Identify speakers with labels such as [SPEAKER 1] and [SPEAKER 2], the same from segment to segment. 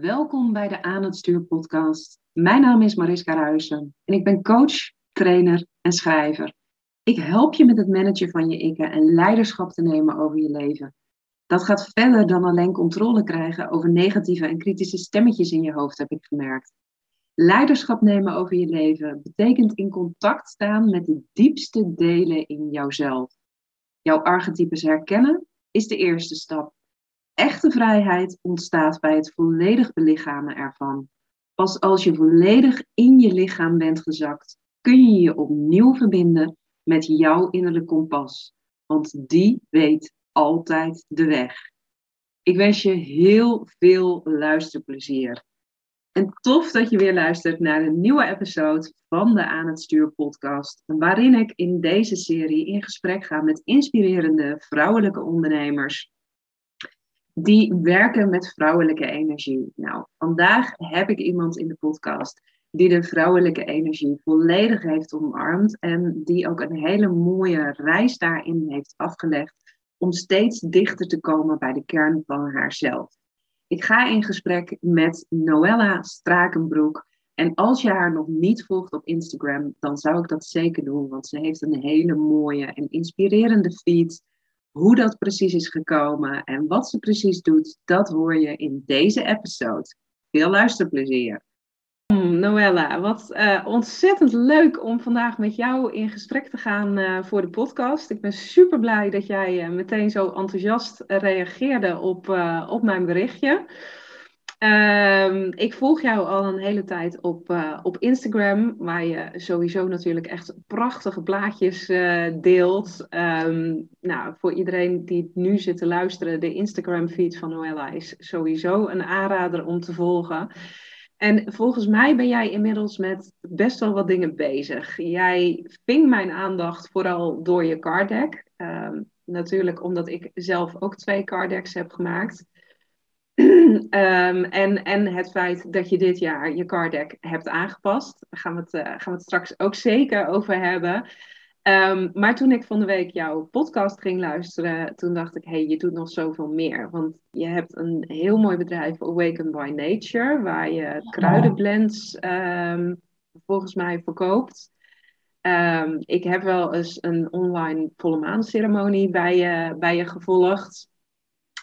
[SPEAKER 1] Welkom bij de Aan het Stuur podcast. Mijn naam is Mariska Ruijsen en ik ben coach, trainer en schrijver. Ik help je met het managen van je ikken en leiderschap te nemen over je leven. Dat gaat verder dan alleen controle krijgen over negatieve en kritische stemmetjes in je hoofd, heb ik gemerkt. Leiderschap nemen over je leven betekent in contact staan met de diepste delen in jouzelf. Jouw archetypes herkennen is de eerste stap. Echte vrijheid ontstaat bij het volledig belichamen ervan. Pas als je volledig in je lichaam bent gezakt, kun je je opnieuw verbinden met jouw innerlijke kompas. Want die weet altijd de weg. Ik wens je heel veel luisterplezier. En tof dat je weer luistert naar een nieuwe episode van de Aan het Stuur podcast, waarin ik in deze serie in gesprek ga met inspirerende vrouwelijke ondernemers die werken met vrouwelijke energie. Nou, vandaag heb ik iemand in de podcast die de vrouwelijke energie volledig heeft omarmd en die ook een hele mooie reis daarin heeft afgelegd om steeds dichter te komen bij de kern van haarzelf. Ik ga in gesprek met Noella Strakenbroek. En als je haar nog niet volgt op Instagram, dan zou ik dat zeker doen, want ze heeft een hele mooie en inspirerende feed hoe dat precies is gekomen en wat ze precies doet, dat hoor je in deze episode. Veel luisterplezier. Hmm, Noella, wat uh, ontzettend leuk om vandaag met jou in gesprek te gaan uh, voor de podcast. Ik ben super blij dat jij uh, meteen zo enthousiast reageerde op, op mijn berichtje. Um, ik volg jou al een hele tijd op, uh, op Instagram, waar je sowieso natuurlijk echt prachtige plaatjes uh, deelt. Um, nou, voor iedereen die nu zit te luisteren, de Instagram-feed van Noella is sowieso een aanrader om te volgen. En volgens mij ben jij inmiddels met best wel wat dingen bezig. Jij ving mijn aandacht vooral door je card deck. Um, natuurlijk omdat ik zelf ook twee card decks heb gemaakt. Um, en, en het feit dat je dit jaar je card deck hebt aangepast. Daar gaan we het, uh, gaan we het straks ook zeker over hebben. Um, maar toen ik van de week jouw podcast ging luisteren, toen dacht ik, hé, hey, je doet nog zoveel meer. Want je hebt een heel mooi bedrijf, Awaken by Nature, waar je kruidenblends um, volgens mij verkoopt. ik heb wel eens een online volle maanceremonie bij je, bij je gevolgd.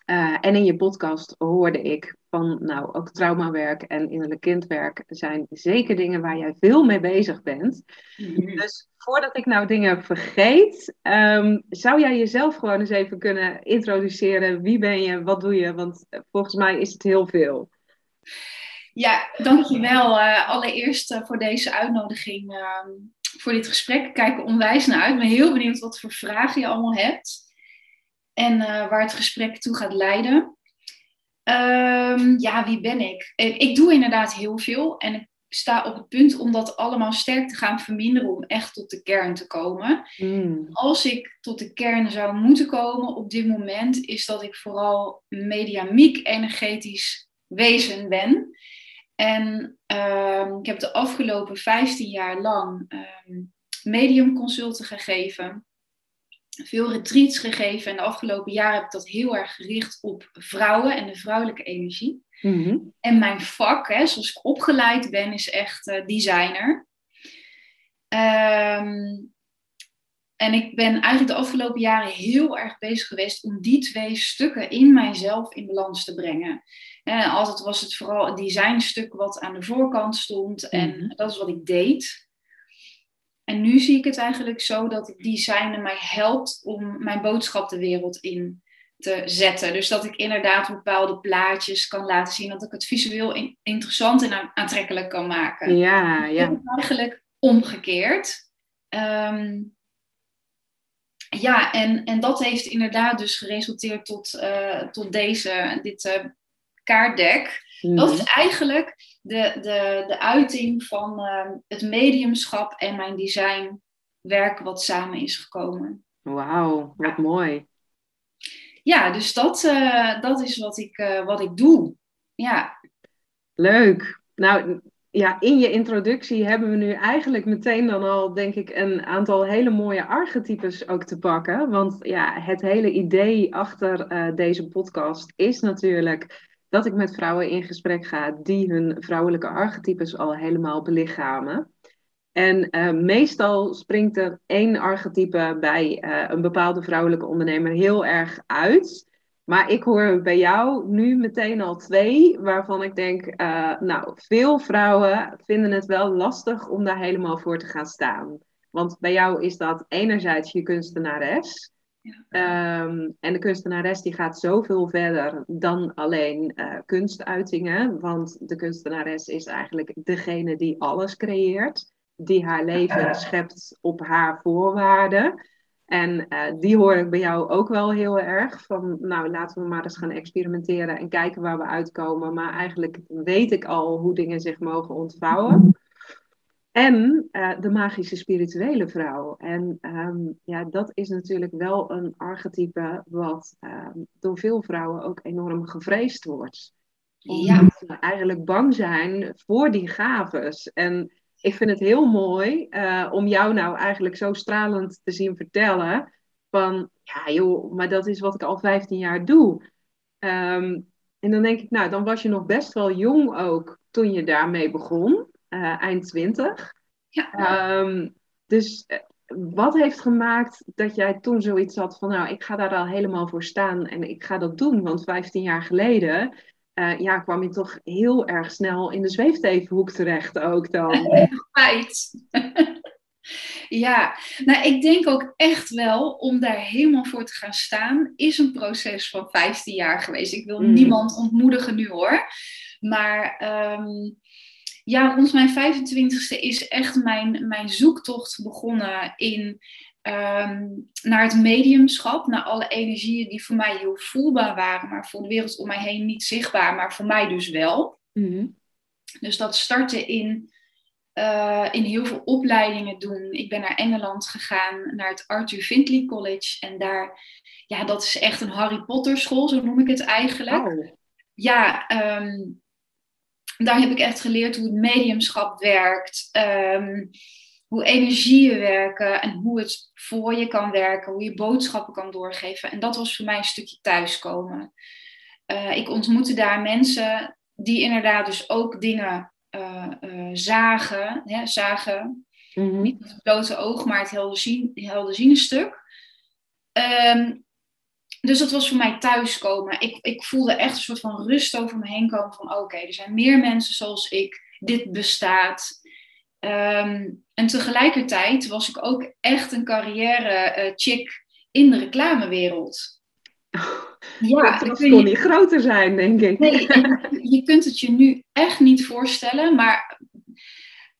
[SPEAKER 1] Uh, en in je podcast hoorde ik van, nou, ook traumawerk en innerlijk kindwerk zijn zeker dingen waar jij veel mee bezig bent. Mm-hmm. Dus voordat ik nou dingen vergeet, um, zou jij jezelf gewoon eens even kunnen introduceren? Wie ben je? Wat doe je? Want volgens mij is het heel veel.
[SPEAKER 2] Ja, dankjewel uh, allereerst uh, voor deze uitnodiging, uh, voor dit gesprek. Ik kijk er onwijs naar uit. Ik ben heel benieuwd wat voor vragen je allemaal hebt en uh, waar het gesprek toe gaat leiden. Um, ja, wie ben ik? Ik doe inderdaad heel veel en ik sta op het punt om dat allemaal sterk te gaan verminderen om echt tot de kern te komen. Mm. Als ik tot de kern zou moeten komen op dit moment, is dat ik vooral mediamiek energetisch wezen ben. En um, ik heb de afgelopen 15 jaar lang um, mediumconsulten gegeven veel retreats gegeven. En de afgelopen jaren heb ik dat heel erg gericht op vrouwen en de vrouwelijke energie. Mhm. En mijn vak, hè, zoals ik opgeleid ben, is echt uh, designer. Um, en ik ben eigenlijk de afgelopen jaren heel erg bezig geweest om die twee stukken in mijzelf in balans te brengen. En altijd was het vooral het designstuk wat aan de voorkant stond. En mhm. dat is wat ik deed. En nu zie ik het eigenlijk zo dat het design mij helpt om mijn boodschap de wereld in te zetten. Dus dat ik inderdaad bepaalde plaatjes kan laten zien, dat ik het visueel interessant en aantrekkelijk kan maken.
[SPEAKER 1] Ja, ja.
[SPEAKER 2] Eigenlijk omgekeerd. Um, ja, en, en dat heeft inderdaad dus geresulteerd tot, uh, tot deze, dit uh, kaartdek. Dat is mhm. eigenlijk de, de, de uiting van uh, het mediumschap en mijn designwerk wat samen is gekomen.
[SPEAKER 1] Wauw, wat mooi.
[SPEAKER 2] Ja, dus dat, uh, dat is wat ik, uh, wat ik doe. Ja.
[SPEAKER 1] Leuk. Nou, ja, in je introductie hebben we nu eigenlijk meteen dan al, denk ik, een aantal hele mooie archetypes ook te pakken. Want ja, het hele idee achter deze podcast is natuurlijk dat ik met vrouwen in gesprek ga die hun vrouwelijke archetypes al helemaal belichamen. En uh, meestal springt er één archetype bij uh, een bepaalde vrouwelijke ondernemer heel erg uit. Maar ik hoor bij jou nu meteen al twee, waarvan ik denk, uh, nou, veel vrouwen vinden het wel lastig om daar helemaal voor te gaan staan. Want bij jou is dat enerzijds je kunstenares. Ja. Um, en de kunstenares die gaat zoveel verder dan alleen uh, kunstuitingen. Want de kunstenares is eigenlijk degene die alles creëert. Die haar leven schept op haar voorwaarden. En uh, die hoor ik bij jou ook wel heel erg. Van nou, laten we maar eens gaan experimenteren en kijken waar we uitkomen. Maar eigenlijk weet ik al hoe dingen zich mogen ontvouwen. En uh, de magische spirituele vrouw. En um, ja, dat is natuurlijk wel een archetype wat um, door veel vrouwen ook enorm gevreesd wordt. Omdat ja. ze eigenlijk bang zijn voor die gaves. En ik vind het heel mooi uh, om jou nou eigenlijk zo stralend te zien vertellen. Van ja, joh, maar dat is wat ik al 15 jaar doe. Um, en dan denk ik, nou, dan was je nog best wel jong ook toen je daarmee begon, uh, eind 20. Ja. Um, dus uh, wat heeft gemaakt dat jij toen zoiets had van, nou, ik ga daar al helemaal voor staan en ik ga dat doen? Want 15 jaar geleden uh, ja, kwam je toch heel erg snel in de zweeftevenhoek terecht ook dan.
[SPEAKER 2] Feit. ja, nou ik denk ook echt wel om daar helemaal voor te gaan staan, is een proces van 15 jaar geweest. Ik wil mm. niemand ontmoedigen nu hoor. Maar um, ja, rond mijn 25ste is echt mijn, mijn zoektocht begonnen in Um, naar het mediumschap, naar alle energieën die voor mij heel voelbaar waren, maar voor de wereld om mij heen niet zichtbaar, maar voor mij dus wel. Mm-hmm. Dus dat startte in, uh, in heel veel opleidingen doen. Ik ben naar Engeland gegaan, naar het Arthur Findlay College. En daar, ja, dat is echt een Harry Potter school, zo noem ik het eigenlijk. Ja, um, daar heb ik echt geleerd hoe het mediumschap werkt. Um, hoe energieën werken en hoe het voor je kan werken, hoe je boodschappen kan doorgeven. En dat was voor mij een stukje thuiskomen. Uh, ik ontmoette daar mensen die inderdaad dus ook dingen uh, uh, zagen, hè, zagen. Mm-hmm. niet met het blote oog, maar het helderzien, helderziende stuk. Um, dus dat was voor mij thuiskomen. Ik, ik voelde echt een soort van rust over me heen komen van oké, okay, er zijn meer mensen zoals ik, dit bestaat. Um, en tegelijkertijd was ik ook echt een carrière-chick uh, in de reclamewereld.
[SPEAKER 1] Ja, dat kon niet groter zijn, denk ik.
[SPEAKER 2] Nee, je kunt het je nu echt niet voorstellen, maar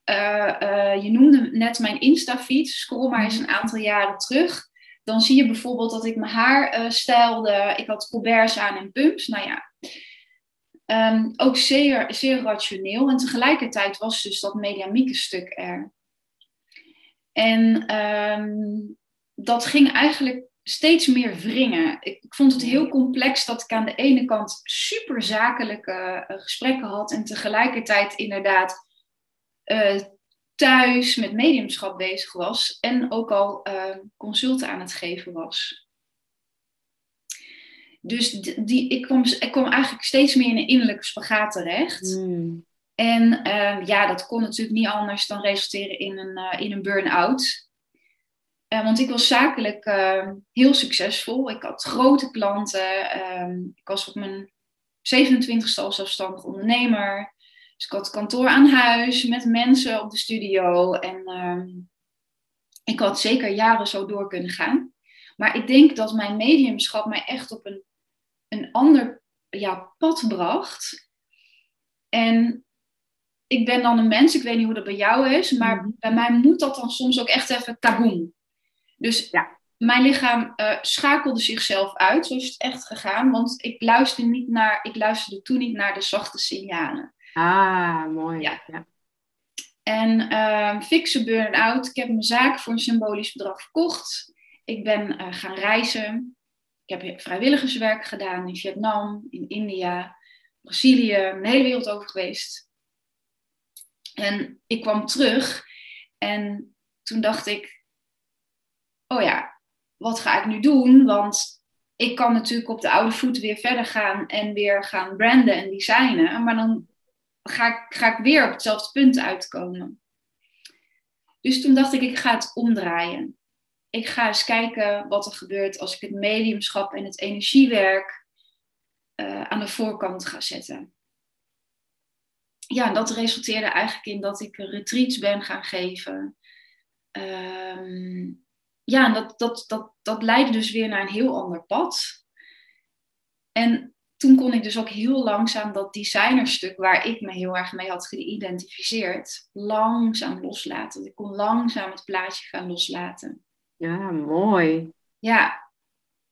[SPEAKER 2] uh, uh, je noemde net mijn Insta-feed, scroll maar eens een aantal jaren terug. Dan zie je bijvoorbeeld dat ik mijn haar uh, stijlde, ik had colberts aan en pumps. Nou ja, Um, ook zeer, zeer rationeel. En tegelijkertijd was dus dat mediamieke stuk er. En um, dat ging eigenlijk steeds meer wringen. Ik, vond het heel complex dat ik aan de ene kant super zakelijke uh, gesprekken had en tegelijkertijd inderdaad uh, thuis met mediumschap bezig was en ook al uh, consulten aan het geven was. Dus die, ik, kwam, ik kwam eigenlijk steeds meer in een innerlijke spagaat terecht. Hmm. En uh, ja, dat kon natuurlijk niet anders dan resulteren in een, uh, in een burn-out. Uh, want ik was zakelijk ehm, heel succesvol. Ik had grote klanten. Ehm, ik was op mijn 27ste al zelfstandig ondernemer. Dus ik had kantoor aan huis met mensen op de studio. En ik had zeker jaren zo door kunnen gaan. Maar ik denk dat mijn mediumschap mij echt op een een ander ja, pad bracht. En ik ben dan een mens, ik weet niet hoe dat bij jou is, maar mhm. bij mij moet dat dan soms ook echt even kaboom. Dus ja. mijn lichaam uh, schakelde zichzelf uit, zo is het echt gegaan, want ik luisterde, niet naar, ik luisterde toen niet naar de zachte signalen.
[SPEAKER 1] Ah, mooi. Ja. ja.
[SPEAKER 2] En uh, fixe burn-out. Ik heb mijn zaak voor een symbolisch bedrag verkocht. Ik ben uh, gaan reizen. Ik heb vrijwilligerswerk gedaan in Vietnam, in India, Brazilië, een hele wereld over geweest. En ik kwam terug en toen dacht ik, oh ja, wat ga ik nu doen? Want ik kan natuurlijk op de oude voeten weer verder gaan en weer gaan branden en designen. Maar dan ga ik, weer op hetzelfde punt uitkomen. Dus toen dacht ik, ik ga het omdraaien. Ik ga eens kijken wat er gebeurt als ik het mediumschap en het energiewerk uh, aan de voorkant ga zetten. Ja, en dat resulteerde eigenlijk in dat ik retreats ben gaan geven. Um, ja, en dat, dat, dat, dat leidde dus weer naar een heel ander pad. En toen kon ik dus ook heel langzaam dat designerstuk waar ik me heel erg mee had geïdentificeerd, langzaam loslaten. Ik kon langzaam het plaatje gaan loslaten.
[SPEAKER 1] Ja, mooi.
[SPEAKER 2] Ja.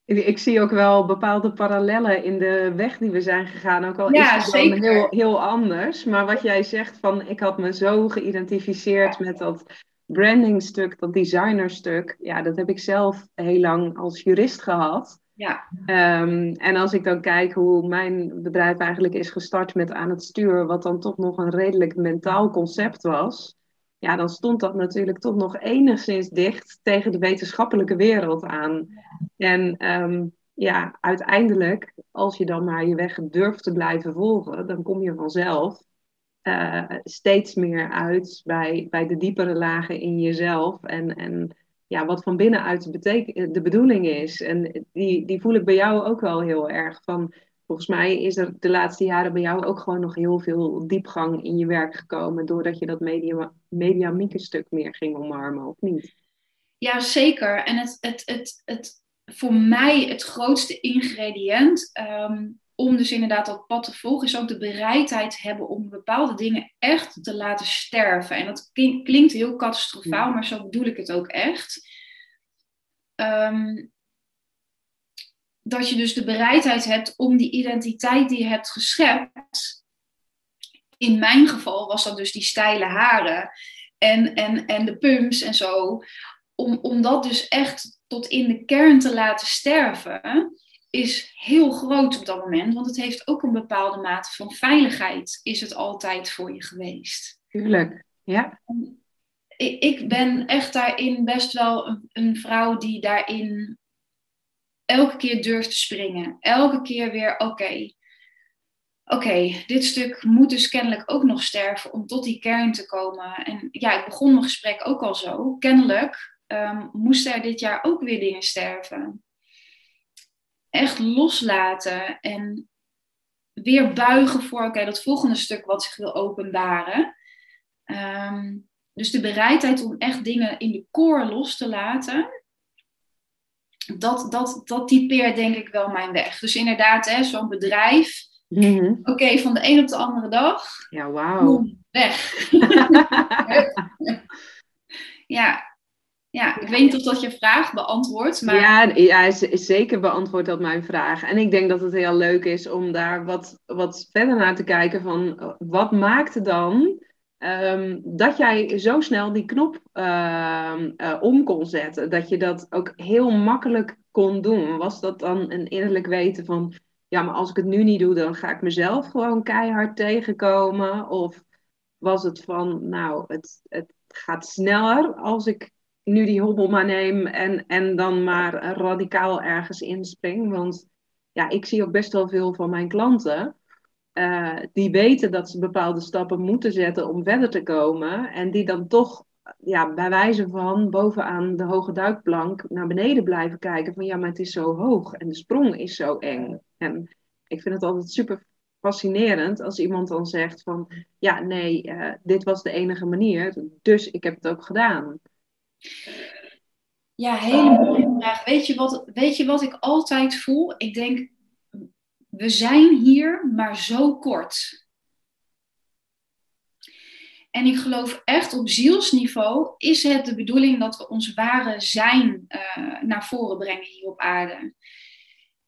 [SPEAKER 1] Ik, ik zie ook wel bepaalde parallellen in de weg die we zijn gegaan. Ook al ja, is het dan heel, heel anders. Maar wat jij zegt van ik had me zo geïdentificeerd met dat brandingstuk, dat designerstuk. Ja, dat heb ik zelf heel lang als jurist gehad.
[SPEAKER 2] Ja.
[SPEAKER 1] Ehm, en als ik dan kijk hoe mijn bedrijf eigenlijk is gestart met aan het stuur, wat dan toch nog een redelijk mentaal concept was, ja, dan stond dat natuurlijk toch nog enigszins dicht tegen de wetenschappelijke wereld aan. En ehm, ja, uiteindelijk, als je dan maar je weg durft te blijven volgen, dan kom je vanzelf uh, steeds meer uit bij, bij de diepere lagen in jezelf. En, en ja, wat van binnenuit de, bedoeling is. En die, die voel ik bij jou ook wel heel erg. Van, volgens mij is er de laatste jaren bij jou ook gewoon nog heel veel diepgang in je werk gekomen. Doordat je dat media, mediamieke stuk meer ging omarmen, of niet?
[SPEAKER 2] Ja, zeker. En het, het, het, het, voor mij het grootste ingrediënt ehm, om dus inderdaad dat pad te volgen, is ook de bereidheid hebben om bepaalde dingen echt te laten sterven. En dat klinkt heel catastrofaal, maar zo bedoel ik het ook echt. Ehm, dat je dus de bereidheid hebt om die identiteit die je hebt geschept. In mijn geval was dat dus die steile haren en, en, en de pumps en zo. Om, om dat dus echt tot in de kern te laten sterven is heel groot op dat moment, want het heeft ook een bepaalde mate van veiligheid, is het altijd voor je geweest.
[SPEAKER 1] Tuurlijk, ja.
[SPEAKER 2] Ik, ben echt daarin best wel een, een, vrouw die daarin elke keer durft te springen. Elke keer weer, oké, oké, dit stuk moet dus kennelijk ook nog sterven om tot die kern te komen. En ja, ik begon mijn gesprek ook al zo. Kennelijk um, moesten er dit jaar ook weer dingen sterven echt loslaten en weer buigen voor oké, dat volgende stuk wat zich wil openbaren. Ehm, dus de bereidheid om echt dingen in de core los te laten, dat, dat, dat typeert denk ik wel mijn weg. Dus inderdaad, zo'n bedrijf. Mhm. Oké, van de een op de andere dag.
[SPEAKER 1] Ja, wauw.
[SPEAKER 2] Weg. ja, ja, ik weet niet of dat je vraag beantwoordt. Maar...
[SPEAKER 1] Ja, ja, zeker beantwoordt dat mijn vraag. En ik denk dat het heel leuk is om daar wat, wat verder naar te kijken van wat maakte dan um, dat jij zo snel die knop uh, uh, om kon zetten? Dat je dat ook heel makkelijk kon doen. Was dat dan een innerlijk weten van, ja, maar als ik het nu niet doe, dan ga ik mezelf gewoon keihard tegenkomen? Of was het van, nou, het, het gaat sneller als ik nu die hobbel maar neem en, en dan maar radicaal ergens inspring. Want ja, ik zie ook best wel veel van mijn klanten. Uh, die weten dat ze bepaalde stappen moeten zetten om verder te komen. En die dan toch ja, bij wijze van bovenaan de hoge duikplank naar beneden blijven kijken. Van ja, maar het is zo hoog en de sprong is zo eng. En ik vind het altijd super fascinerend als iemand dan zegt van ja, nee, uh, dit was de enige manier. Dus ik heb het ook gedaan.
[SPEAKER 2] Ja, hele mooie vraag. Weet je, wat, weet je wat ik altijd voel? Ik denk, we zijn hier maar zo kort. En ik geloof echt op zielsniveau is het de bedoeling dat we ons ware zijn uh, naar voren brengen hier op aarde.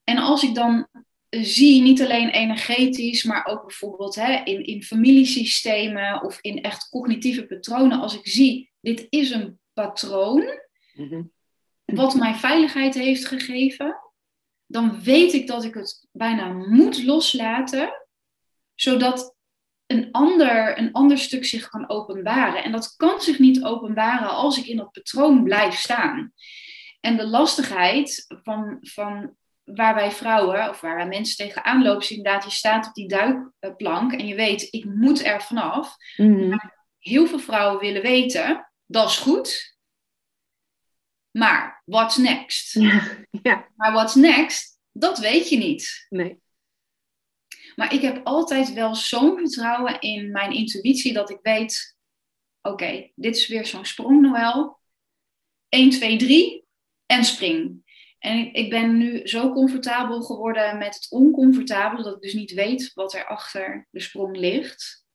[SPEAKER 2] En als ik dan zie, niet alleen energetisch, maar ook bijvoorbeeld hè, in, in familiesystemen of in echt cognitieve patronen, als ik zie, dit is een patroon, mhm. wat mij veiligheid heeft gegeven, dan weet ik dat ik het bijna moet loslaten, zodat een ander, een ander stuk zich kan openbaren. En dat kan zich niet openbaren als ik in dat patroon blijf staan. En de lastigheid van, van waar wij vrouwen, of waar wij mensen tegenaan lopen, is inderdaad, je staat op die duikplank en je weet, ik moet er vanaf.
[SPEAKER 1] Mhm.
[SPEAKER 2] Heel veel vrouwen willen weten, dat is goed, maar what's next?
[SPEAKER 1] Ja, ja,
[SPEAKER 2] Maar what's next, dat weet je niet.
[SPEAKER 1] nee.
[SPEAKER 2] Maar ik heb altijd wel zo'n vertrouwen in mijn intuïtie dat ik weet, oké, dit is weer zo'n sprong, Noël. 1, 2, 3 en spring. En ik, ik ben nu zo comfortabel geworden met het oncomfortabele, dat ik dus niet weet wat er achter de sprong ligt.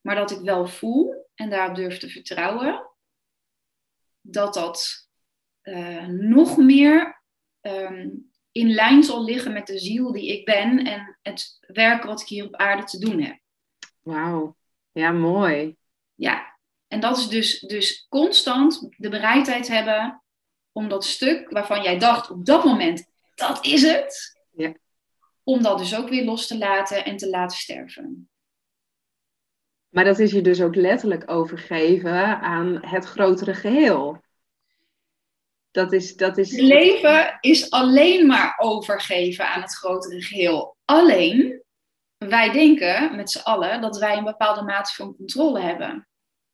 [SPEAKER 2] Maar dat ik wel voel en daarop durf te vertrouwen. Dat dat eh, nog meer ehm, in lijn zal liggen met de ziel die ik ben en het werk wat ik hier op aarde te doen heb.
[SPEAKER 1] Wauw. Ja, mooi.
[SPEAKER 2] Ja, en dat is dus, dus constant de bereidheid hebben om dat stuk waarvan jij dacht op dat moment, dat is het,
[SPEAKER 1] Ja.
[SPEAKER 2] om dat dus ook weer los te laten en te laten sterven.
[SPEAKER 1] Maar dat is je dus ook letterlijk overgeven aan het grotere geheel. Dat is, dat is...
[SPEAKER 2] Leven is alleen maar overgeven aan het grotere geheel. Alleen, wij denken met z'n allen dat wij een bepaalde mate van controle hebben.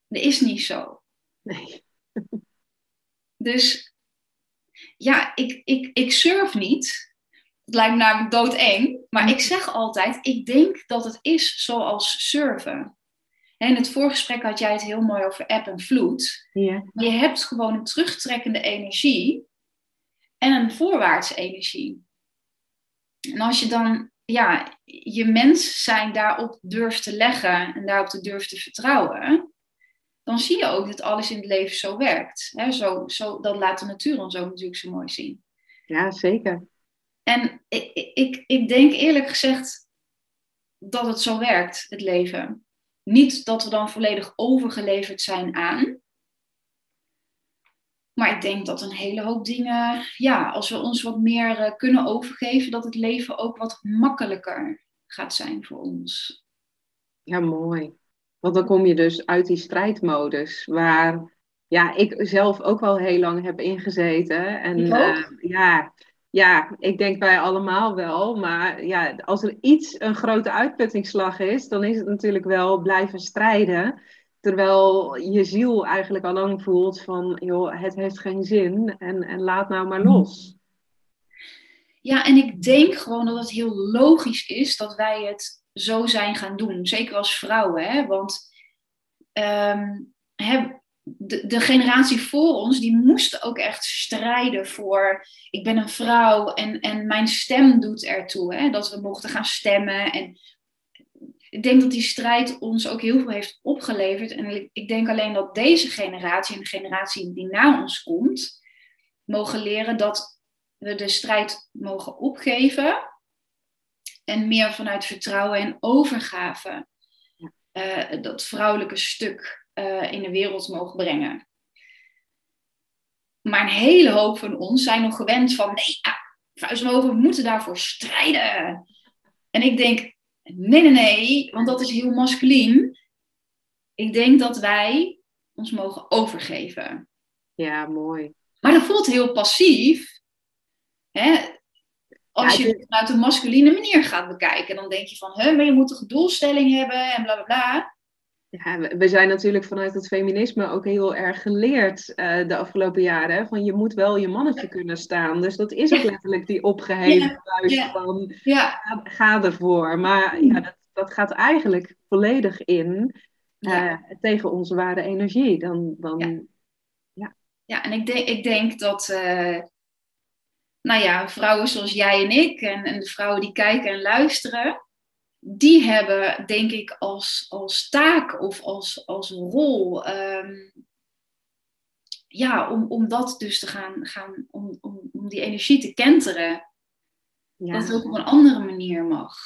[SPEAKER 2] Dat is niet zo.
[SPEAKER 1] Nee.
[SPEAKER 2] Dus ja, ik, ik, ik surf niet. Het lijkt me namelijk doodeng. Maar ik zeg altijd, ik denk dat het is zoals surfen. En in het voorgesprek had jij het heel mooi over eb en vloed.
[SPEAKER 1] Ja.
[SPEAKER 2] Je hebt gewoon een terugtrekkende energie en een voorwaartse energie. En als je dan ja, je mens zijn daarop durft te leggen en daarop te durft te vertrouwen, dan zie je ook dat alles in het leven zo werkt. Hè, zo, zo, dat laat de natuur ons ook natuurlijk zo mooi zien.
[SPEAKER 1] ja, zeker.
[SPEAKER 2] En ik, ik, ik denk eerlijk gezegd dat het zo werkt, het leven. Niet dat we dan volledig overgeleverd zijn aan. Maar ik denk dat een hele hoop dingen, ja, als we ons wat meer eh, kunnen overgeven, dat het leven ook wat makkelijker gaat zijn voor ons.
[SPEAKER 1] Ja, mooi. Want dan kom je dus uit die strijdmodus, waar ja, ik zelf ook wel heel lang heb ingezeten. En eh, ja, ja, ik denk wij allemaal wel. Maar ja, als er iets een grote uitputtingsslag is, dan is het natuurlijk wel blijven strijden. Terwijl je ziel eigenlijk al lang voelt van, joh, het heeft geen zin en, en laat nou maar los.
[SPEAKER 2] Ja, en ik denk gewoon dat het heel logisch is dat wij het zo zijn gaan doen. Zeker als vrouwen, hè? want hè, de, de generatie voor ons, die moesten ook echt strijden voor, ik ben een vrouw en, en mijn stem doet ertoe. Hè? Dat we mochten gaan stemmen. En ik denk dat die strijd ons ook heel veel heeft opgeleverd. En ik, denk alleen dat deze generatie en de generatie die na ons komt, mogen leren dat we de strijd mogen opgeven en meer vanuit vertrouwen en overgave eh, dat vrouwelijke stuk eh, in de wereld mogen brengen. Maar een hele hoop van ons zijn nog gewend van nee, ja, vuist omhoog, we moeten daarvoor strijden. En ik denk, nee, nee, nee, want dat is heel masculien. Ik denk dat wij ons mogen overgeven.
[SPEAKER 1] Ja, mooi.
[SPEAKER 2] Maar dat voelt heel passief. Hè? Als je
[SPEAKER 1] het
[SPEAKER 2] het vanuit een masculine manier gaat bekijken, dan denk je van, hè, maar je moet toch een doelstelling hebben en bla bla bla.
[SPEAKER 1] Ja, we- zijn natuurlijk vanuit het feminisme ook heel erg geleerd eh, de afgelopen jaren. Van je moet wel je mannetje kunnen staan. Dus dat is ook letterlijk die opgeheven
[SPEAKER 2] Ja, ja.
[SPEAKER 1] van
[SPEAKER 2] Ja,
[SPEAKER 1] ga, ga ervoor. Maar ja, dat, dat gaat eigenlijk volledig in eh,
[SPEAKER 2] ja.
[SPEAKER 1] tegen onze ware energie. Dan, dan,
[SPEAKER 2] ja en ik denk, ik denk dat, eh, nou ja, vrouwen zoals jij en ik en, en de vrouwen die kijken en luisteren, die hebben, denk ik, als, als taak of als, als rol, ehm, ja, om, om dat dus te gaan, gaan om, om, om die energie te kenteren.
[SPEAKER 1] ja,
[SPEAKER 2] Dat het ook op een andere manier mag.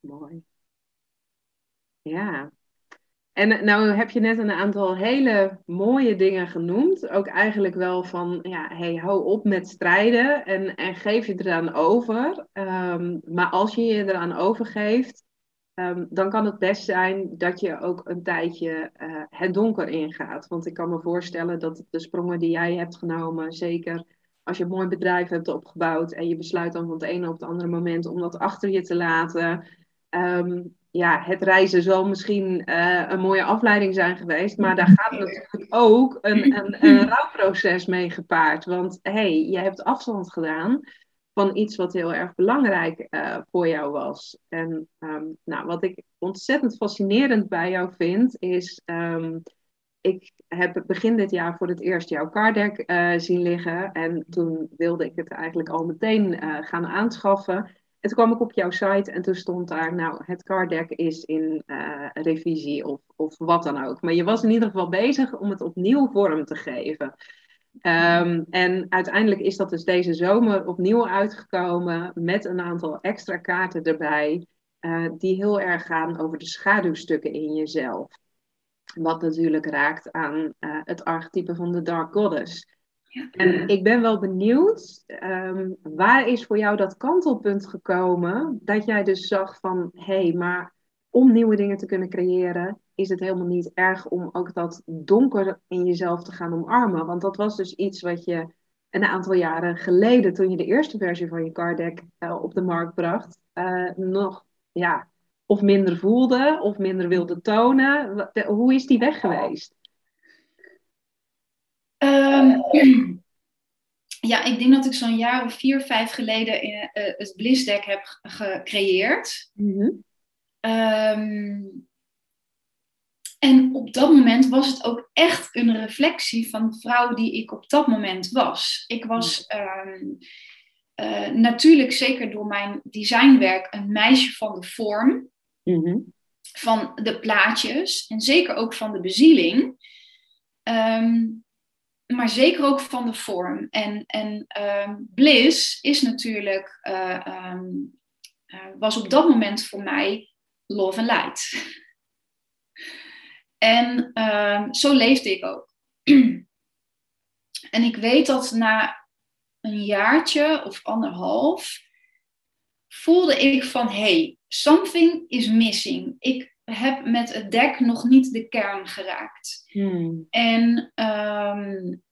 [SPEAKER 1] mooi. Ja. En eh, nou heb je net een aantal hele mooie dingen genoemd. Ook eigenlijk wel van, ja, hey, hou op met strijden en, en geef je eraan over. Ehm, maar als je je eraan overgeeft, ehm, dan kan het best zijn dat je ook een tijdje eh, het donker ingaat. Want ik kan me voorstellen dat de sprongen die jij hebt genomen, zeker als je een mooi bedrijf hebt opgebouwd en je besluit dan van het ene op het andere moment om dat achter je te laten. Ehm, ja, het reizen zal misschien uh, een mooie afleiding zijn geweest, maar daar gaat natuurlijk ook een, een, een rouwproces mee gepaard. Want hé, hey, je hebt afstand gedaan van iets wat heel erg belangrijk uh, voor jou was. En um, nou, wat ik ontzettend fascinerend bij jou vind, is um, ik heb begin dit jaar voor het eerst jouw carddeck uh, zien liggen. En toen wilde ik het eigenlijk al meteen uh, gaan aanschaffen. En toen kwam ik op jouw site en toen stond daar, nou, het carddeck is in uh, revisie of, of wat dan ook. Maar je was in ieder geval bezig om het opnieuw vorm te geven. Um, en uiteindelijk is dat dus deze zomer opnieuw uitgekomen met een aantal extra kaarten erbij, die heel erg gaan over de schaduwstukken in jezelf. Wat natuurlijk raakt aan uh, het archetype van de Dark Goddess. En ik ben wel benieuwd, um, waar is voor jou dat kantelpunt gekomen dat jij dus zag van, hé, hey, maar om nieuwe dingen te kunnen creëren, is het helemaal niet erg om ook dat donker in jezelf te gaan omarmen. Want dat was dus iets wat je een aantal jaren geleden, toen je de eerste versie van je card deck uh, op de markt bracht, uh, nog ja, of minder voelde of minder wilde tonen? Hoe is die weg geweest?
[SPEAKER 2] Um, ja, ik denk dat ik zo'n jaar of vier, vijf geleden in, uh, het Blissdeck heb gecreëerd. Mm-hmm. Um, en op dat moment was het ook echt een reflectie van de vrouw die ik op dat moment was. Ik was um, uh, natuurlijk zeker door mijn designwerk een meisje van de vorm. Mm-hmm. Van de plaatjes en zeker ook van de bezieling. Um, maar zeker ook van de vorm. En, en um, Bliss is natuurlijk, uh, um, uh, was op dat moment voor mij love and light. en zo leefde ik ook. en ik weet dat na een jaartje of anderhalf voelde ik van hey, something is missing. Ik heb met het dek nog niet de kern geraakt. Hmm. En um,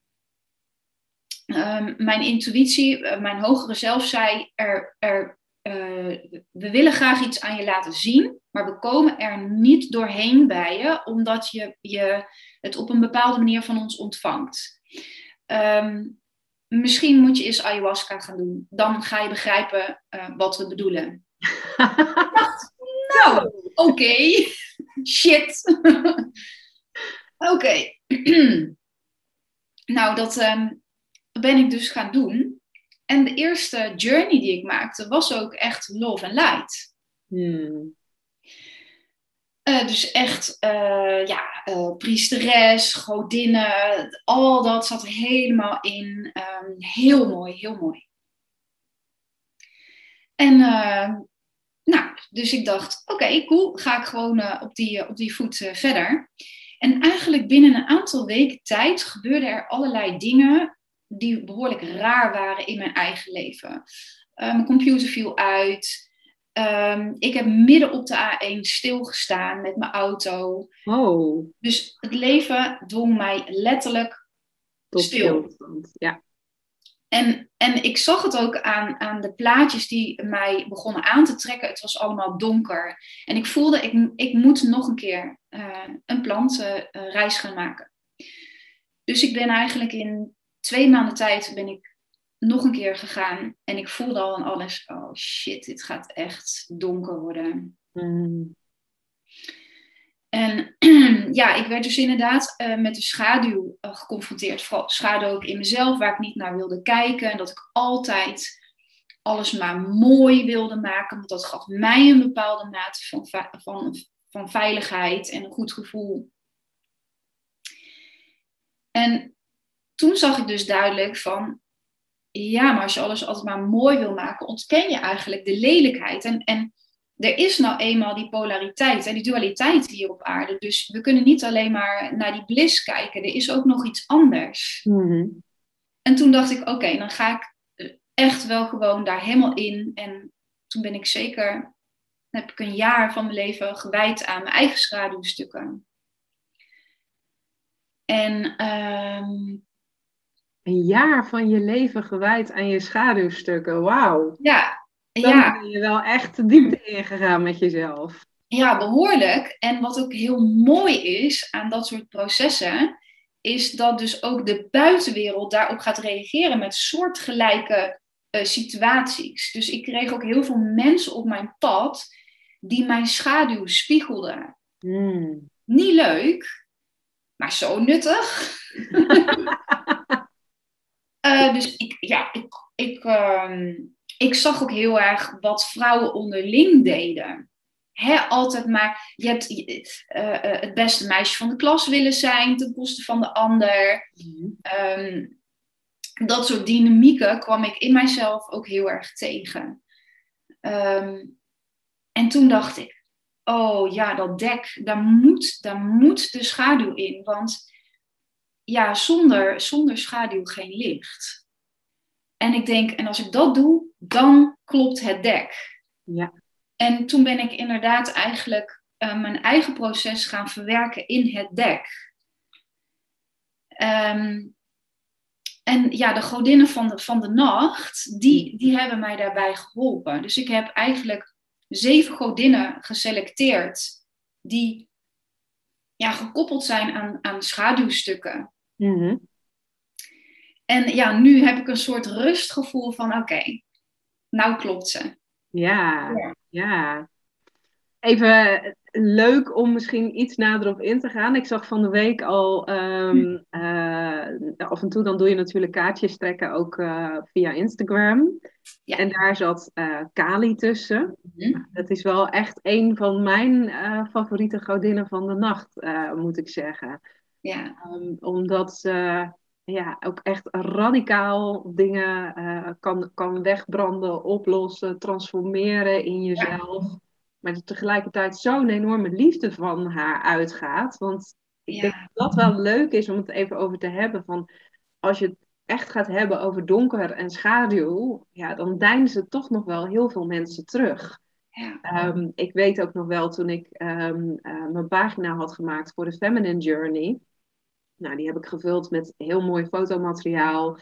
[SPEAKER 2] um, mijn intuïtie, eh, mijn hogere zelf zei: er, er, uh, we willen graag iets aan je laten zien, maar we komen er niet doorheen bij je, omdat je, je het op een bepaalde manier van ons ontvangt. Um, misschien moet je eens ayahuasca gaan doen. Dan ga je begrijpen uh, wat we bedoelen. nou, oké. Okay. Shit. Oké. Okay. nou, dat um, ben ik dus gaan doen. En de eerste journey die ik maakte was ook echt love and light. Hmm. Uh, dus echt, uh, ja, uh, priesteres, godinnen, al dat zat er helemaal in. Um, heel mooi, heel mooi. En nou, dus ik dacht, oké, cool, ga ik gewoon op, die, op die voet verder. En eigenlijk binnen een aantal weken tijd gebeurden er allerlei dingen die behoorlijk raar waren in mijn eigen leven. mijn computer viel uit. Um, ik heb midden op de A1 stilgestaan met mijn auto. Oh. Dus het leven dwong mij letterlijk Tot stil. Ja. En, en ik zag het ook aan, aan de plaatjes die mij begonnen aan te trekken. Het was allemaal donker. En ik voelde, ik, ik moet nog een keer een plantenreis uh, gaan maken. Dus ik ben eigenlijk in twee maanden tijd ben ik nog een keer gegaan. En ik voelde al aan alles, oh shit, dit gaat echt donker worden. Mm. En ja, ik werd dus inderdaad uh, met de schaduw uh, geconfronteerd. Vooral schaduw ook in mezelf, waar ik niet naar wilde kijken. En dat ik altijd alles maar mooi wilde maken. Want dat gaf mij een bepaalde mate van, van, van veiligheid en een goed gevoel. En toen zag ik dus duidelijk van... Ja, maar als je alles altijd maar mooi wil maken, ontken je eigenlijk de lelijkheid. En, en er is nou eenmaal die polariteit en die dualiteit hier op aarde. Dus we kunnen niet alleen maar naar die bliss kijken. Er is ook nog iets anders. Mm-hmm. En toen dacht ik, oké, dan ga ik echt wel gewoon daar helemaal in. En toen ben ik zeker, heb ik een jaar van mijn leven gewijd aan mijn eigen schaduwstukken. En um,
[SPEAKER 1] een jaar van je leven gewijd aan je schaduwstukken. Wauw.
[SPEAKER 2] Ja,
[SPEAKER 1] Dan
[SPEAKER 2] ja.
[SPEAKER 1] ben je wel echt de diepte ingegaan met jezelf.
[SPEAKER 2] Ja, behoorlijk. En wat ook heel mooi is aan dat soort processen, is dat dus ook de buitenwereld daarop gaat reageren met soortgelijke eh, situaties. Dus ik kreeg ook heel veel mensen op mijn pad die mijn schaduw spiegelden.
[SPEAKER 1] Hmm.
[SPEAKER 2] Niet leuk, maar zo nuttig. Eh, dus ik, ja, ik, ik, ehm, ik zag ook heel erg wat vrouwen onderling deden. Hè, altijd maar, je hebt eh, eh, het beste meisje van de klas willen zijn ten koste van de ander. Ehm, dat soort dynamieken kwam ik in mijzelf ook heel erg tegen. Ehm, en toen dacht ik, oh ja, dat dek, daar moet, daar moet de schaduw in. Want ja, zonder, zonder schaduw geen licht. En ik denk, en als ik dat doe, dan klopt het dek.
[SPEAKER 1] Ja.
[SPEAKER 2] En toen ben ik inderdaad eigenlijk uh, mijn eigen proces gaan verwerken in het dek. Um, en ja, de godinnen van de, van de nacht, die, die hebben mij daarbij geholpen. Dus ik heb eigenlijk zeven godinnen geselecteerd die ja, gekoppeld zijn aan, aan schaduwstukken.
[SPEAKER 1] Mm -hmm.
[SPEAKER 2] En ja, nu heb ik een soort rustgevoel van oké, okay, nou klopt ze.
[SPEAKER 1] Ja, ja, ja. Even leuk om misschien iets nader op in te gaan. Ik zag van de week al, um, uh, af en toe dan doe je natuurlijk kaartjes trekken ook uh, via Instagram. Ja. En daar zat uh, Kali tussen. Mm-hmm. Dat is wel echt een van mijn favoriete godinnen van de nacht, moet ik zeggen.
[SPEAKER 2] Ja.
[SPEAKER 1] Um, omdat ze ja, ook echt radicaal dingen kan, kan wegbranden, oplossen, transformeren in jezelf. Ja maar er tegelijkertijd zo'n enorme liefde van haar uitgaat. Want ik ja. denk dat dat wel leuk is om het even over te hebben. Van als je het echt gaat hebben over donker en schaduw, ja, dan deinzen toch nog wel heel veel mensen terug.
[SPEAKER 2] Ja.
[SPEAKER 1] Um, ik weet ook nog wel toen ik um, uh, mijn pagina had gemaakt voor de Feminine Journey. Nou, die heb ik gevuld met heel mooi fotomateriaal.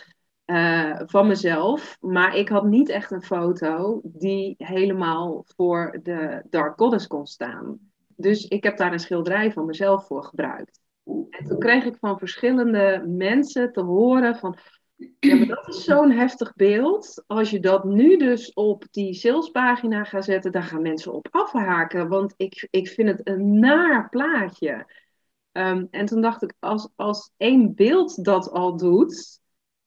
[SPEAKER 1] Uh, van mezelf. Maar ik had niet echt een foto die helemaal voor de Dark Goddess kon staan. Dus ik heb daar een schilderij van mezelf voor gebruikt. En toen kreeg ik van verschillende mensen te horen van... Ja, maar dat is zo'n heftig beeld. Als je dat nu dus op die salespagina gaat zetten, daar gaan mensen op afhaken. Want ik, ik vind het een naar plaatje. Um, en toen dacht ik, als, als één beeld dat al doet,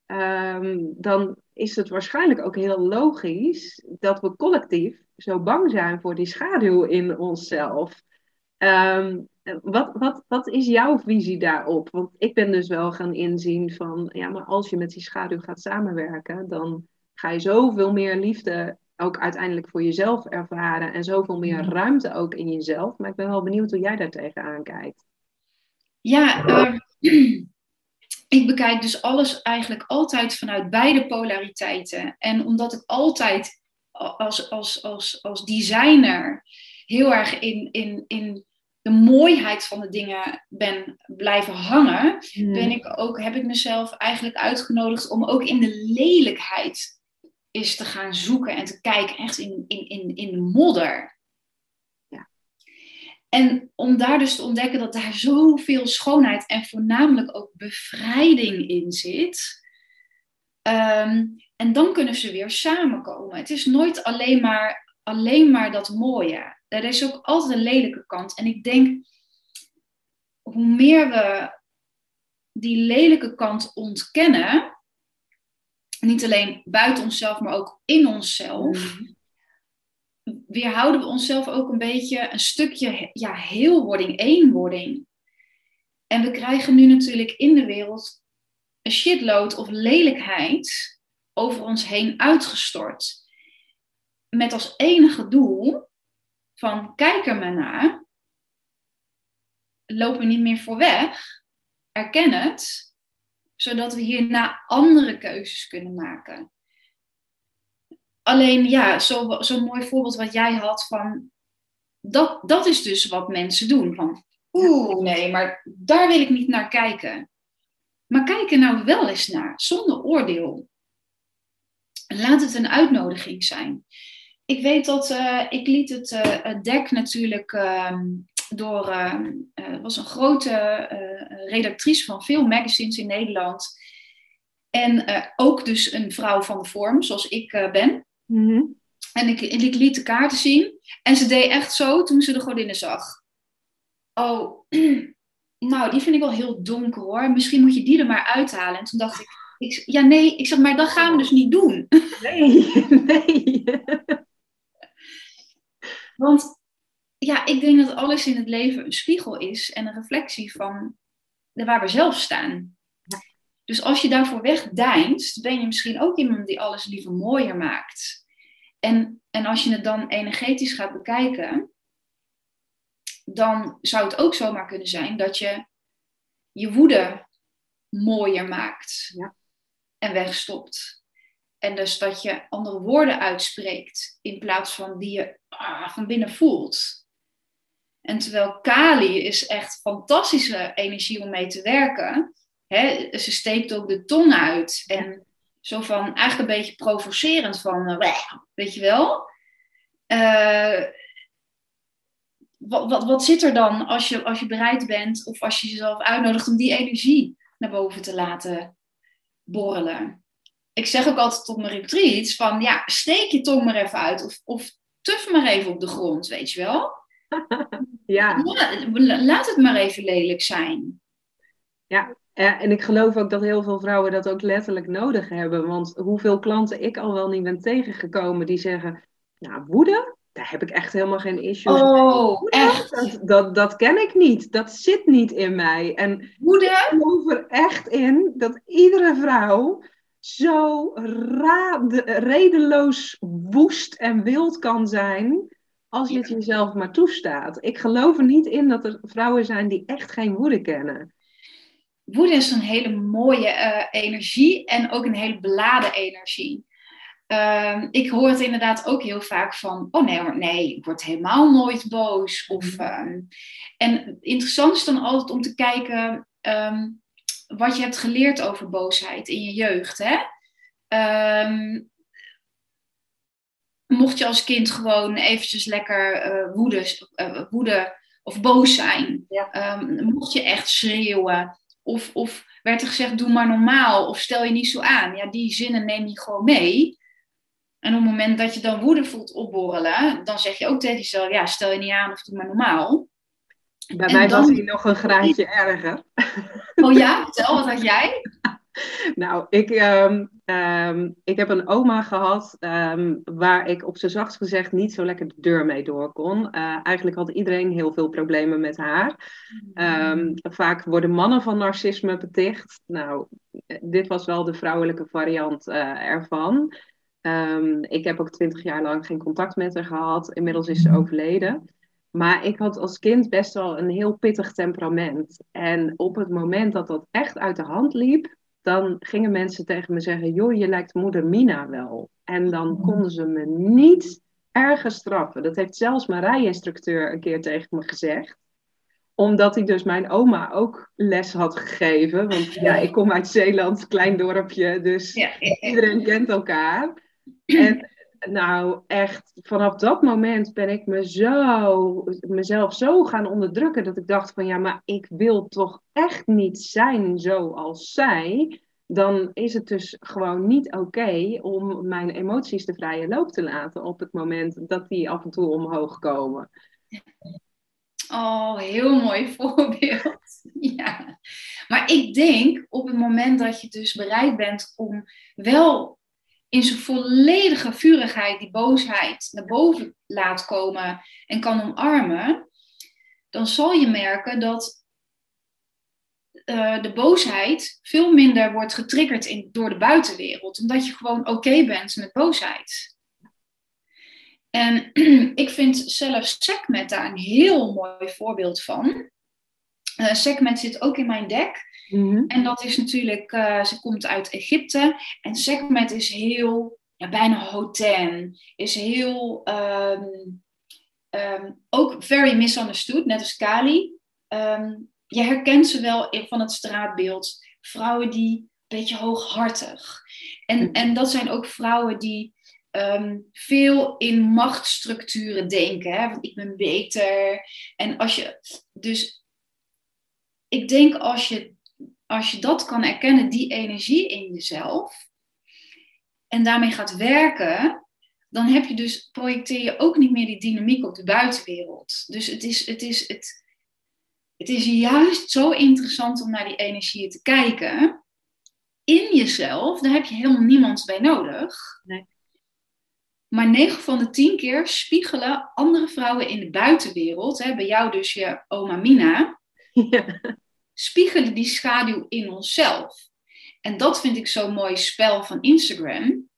[SPEAKER 1] um, dan is het waarschijnlijk ook heel logisch dat we collectief zo bang zijn voor die schaduw in onszelf. Um, wat, wat, wat is jouw visie daarop? Want ik ben dus wel gaan inzien van, ja, maar als je met die schaduw gaat samenwerken, dan ga je zoveel meer liefde ook uiteindelijk voor jezelf ervaren en zoveel meer ruimte ook in jezelf. Maar ik ben wel benieuwd hoe jij daar tegenaan kijkt.
[SPEAKER 2] Ja, uh, ik bekijk dus alles eigenlijk altijd vanuit beide polariteiten. En omdat ik altijd als, als, als, als designer heel erg in, in, in de mooiheid van de dingen ben blijven hangen,
[SPEAKER 1] Hmm.
[SPEAKER 2] ben ik ook, heb ik mezelf eigenlijk uitgenodigd om ook in de lelijkheid eens te gaan zoeken en te kijken, echt in, in, in, in de modder. En om daar dus te ontdekken dat daar zoveel schoonheid en voornamelijk ook bevrijding in zit. Um, en dan kunnen ze weer samenkomen. Het is nooit alleen maar, alleen maar dat mooie. Er is ook altijd een lelijke kant. En ik denk, hoe meer we die lelijke kant ontkennen, niet alleen buiten onszelf, maar ook in onszelf,
[SPEAKER 1] Mm.
[SPEAKER 2] Weerhouden we onszelf ook een beetje een stukje ja, heelwording, eenwording. En we krijgen nu natuurlijk in de wereld een shitload of lelijkheid over ons heen uitgestort. Met als enige doel van kijk er maar naar, loop er niet meer voor weg, erken het, zodat we hierna andere keuzes kunnen maken. Alleen ja, zo'n zo mooi voorbeeld wat jij had van, dat, dat is dus wat mensen doen. Van, oeh, nee, maar daar wil ik niet naar kijken. Maar kijk er nou wel eens naar, zonder oordeel. Laat het een uitnodiging zijn. Ik weet dat uh, ik liet het uh, dek natuurlijk uh, door. Het was een grote redactrice van veel magazines in Nederland. En ook dus een vrouw van de vorm, zoals ik ben. Mm En ik, ik liet de kaarten zien. En ze deed echt zo toen ze de godinnen zag. Oh, nou, die vind ik wel heel donker hoor. Misschien moet je die er maar uithalen. En toen dacht ik, ik ja nee, ik zeg, maar dat gaan we dus niet doen.
[SPEAKER 1] Nee, nee.
[SPEAKER 2] Want ja, ik denk dat alles in het leven een spiegel is en een reflectie van waar we zelf staan. Dus als je daarvoor wegdeinst, ben je misschien ook iemand die alles liever mooier maakt. En, en als je het dan energetisch gaat bekijken, dan zou het ook zomaar kunnen zijn dat je je woede mooier maakt ja. en wegstopt. En dus dat je andere woorden uitspreekt in plaats van die je ah, van binnen voelt. En terwijl Kali is echt fantastische energie om mee te werken. Hè, ze steekt ook de tong uit. En zo van eigenlijk een beetje provocerend van, uh, weet je wel. Uh, wat, wat, wat zit er dan als je, als je bereid bent of als je jezelf uitnodigt om die energie naar boven te laten borrelen? Ik zeg ook altijd op mijn retreats van ja, steek je tong maar even uit of, of tuf maar even op de grond, weet je wel?
[SPEAKER 1] ja.
[SPEAKER 2] Laat het maar even lelijk zijn.
[SPEAKER 1] Ja, en ik geloof ook dat heel veel vrouwen dat ook letterlijk nodig hebben. Want hoeveel klanten ik al wel niet ben tegengekomen die zeggen, nou woede, daar heb ik echt helemaal geen issues
[SPEAKER 2] oh, echt?
[SPEAKER 1] Dat, dat, dat, ken ik niet. Dat zit niet in mij. En
[SPEAKER 2] woede?
[SPEAKER 1] ik geloof er echt in dat iedere vrouw zo redeloos woest en wild kan zijn als je het jezelf maar toestaat. Ik geloof er niet in dat er vrouwen zijn die echt geen woede kennen.
[SPEAKER 2] Woede is een hele mooie uh, energie en ook een hele beladen energie. Uh, ik hoor het inderdaad ook heel vaak van, oh nee, nee, ik word helemaal nooit boos. Of, uh, en interessant is dan altijd om te kijken um, wat je hebt geleerd over boosheid in je jeugd. Hè? Um, mocht je als kind gewoon eventjes lekker uh, woede, uh, woede of boos zijn. Ja. Um, mocht je echt schreeuwen. Of, of werd er gezegd, doe maar normaal. Of stel je niet zo aan. Ja, die zinnen neem je gewoon mee. En op het moment dat je dan woede voelt opborrelen, dan zeg je ook tegen jezelf, ja, stel je niet aan of doe maar normaal.
[SPEAKER 1] Bij mij was hij nog een graadje erger.
[SPEAKER 2] Oh ja, vertel, wat had jij?
[SPEAKER 1] Nou, ik, um, um, ik heb een oma gehad um, waar ik op zijn zachtst gezegd niet zo lekker de deur mee door kon. Uh, eigenlijk had iedereen heel veel problemen met haar. vaak worden mannen van narcisme beticht. Nou, dit was wel de vrouwelijke variant uh, ervan. ik heb ook twintig jaar lang geen contact met haar gehad. Inmiddels is ze overleden. Maar ik had als kind best wel een heel pittig temperament. En op het moment dat dat echt uit de hand liep, dan gingen mensen tegen me zeggen: Joh, je lijkt moeder Mina wel. En dan mhm. konden ze me niet ergens straffen. Dat heeft zelfs mijn rijinstructeur een keer tegen me gezegd omdat hij dus mijn oma ook les had gegeven. Want ja, ik kom uit Zeeland, klein dorpje, dus iedereen kent elkaar. En nou, echt, vanaf dat moment ben ik me zo, mezelf zo gaan onderdrukken dat ik dacht van ja, maar ik wil toch echt niet zijn zoals zij. Dan is het dus gewoon niet oké om mijn emoties de vrije loop te laten op het moment dat die af en toe omhoog komen.
[SPEAKER 2] Oh, heel mooi voorbeeld. Ja. Maar ik denk op het moment dat je dus bereid bent om wel in zijn volledige vurigheid die boosheid naar boven laat komen en kan omarmen, dan zal je merken dat uh, de boosheid veel minder wordt getriggerd in, door de buitenwereld, omdat je gewoon oké bent met boosheid. En ik vind zelf Sekmet daar een heel mooi voorbeeld van. Uh, zit ook in mijn deck. Mhm. En dat is natuurlijk, uh, ze komt uit Egypte. En Sekhmet is heel, ja, bijna hoten. Is heel, um, um, ook very misunderstood, net als Kali. Um, je herkent ze wel van het straatbeeld. vrouwen die een beetje hooghartig. En, en dat zijn ook vrouwen die ehm, veel in machtsstructuren denken. Hè? Want ik ben beter. En als je. Dus ik denk als je, als je dat kan erkennen, die energie in jezelf. En daarmee gaat werken, dan heb je dus, projecteer je ook niet meer die dynamiek op de buitenwereld. Dus het is, het is, het, het is juist zo interessant om naar die energieën te kijken. In jezelf, daar heb je helemaal niemand bij nodig. Nee. Maar 9 van de 10 keer spiegelen andere vrouwen in de buitenwereld, hè, bij jou dus je oma Mina, ja. Spiegelen die schaduw in onszelf. En dat vind ik zo'n mooi spel van Instagram.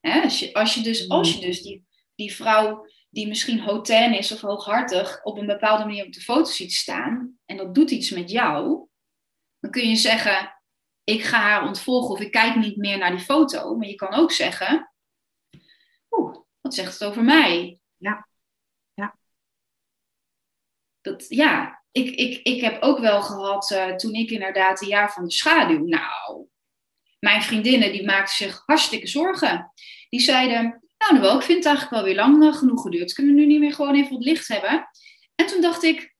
[SPEAKER 2] Als, je, als je dus, als je mm. dus die, die vrouw die misschien hotain is of hooghartig op een bepaalde manier op de foto ziet staan en dat doet iets met jou, dan kun je zeggen, ik ga haar ontvolgen of ik kijk niet meer naar die foto. Maar je kan ook zeggen, oeh, wat zegt het over mij?
[SPEAKER 1] Ja. Ja.
[SPEAKER 2] Dat, ja, ik, ik, ik heb ook wel gehad uh, toen ik inderdaad een jaar van de schaduw. Nou, mijn vriendinnen die maakten zich hartstikke zorgen. Die zeiden, nou, nou ik vind het eigenlijk wel weer lang uh, genoeg geduurd. Kunnen we nu niet meer gewoon even wat licht hebben? En toen dacht ik,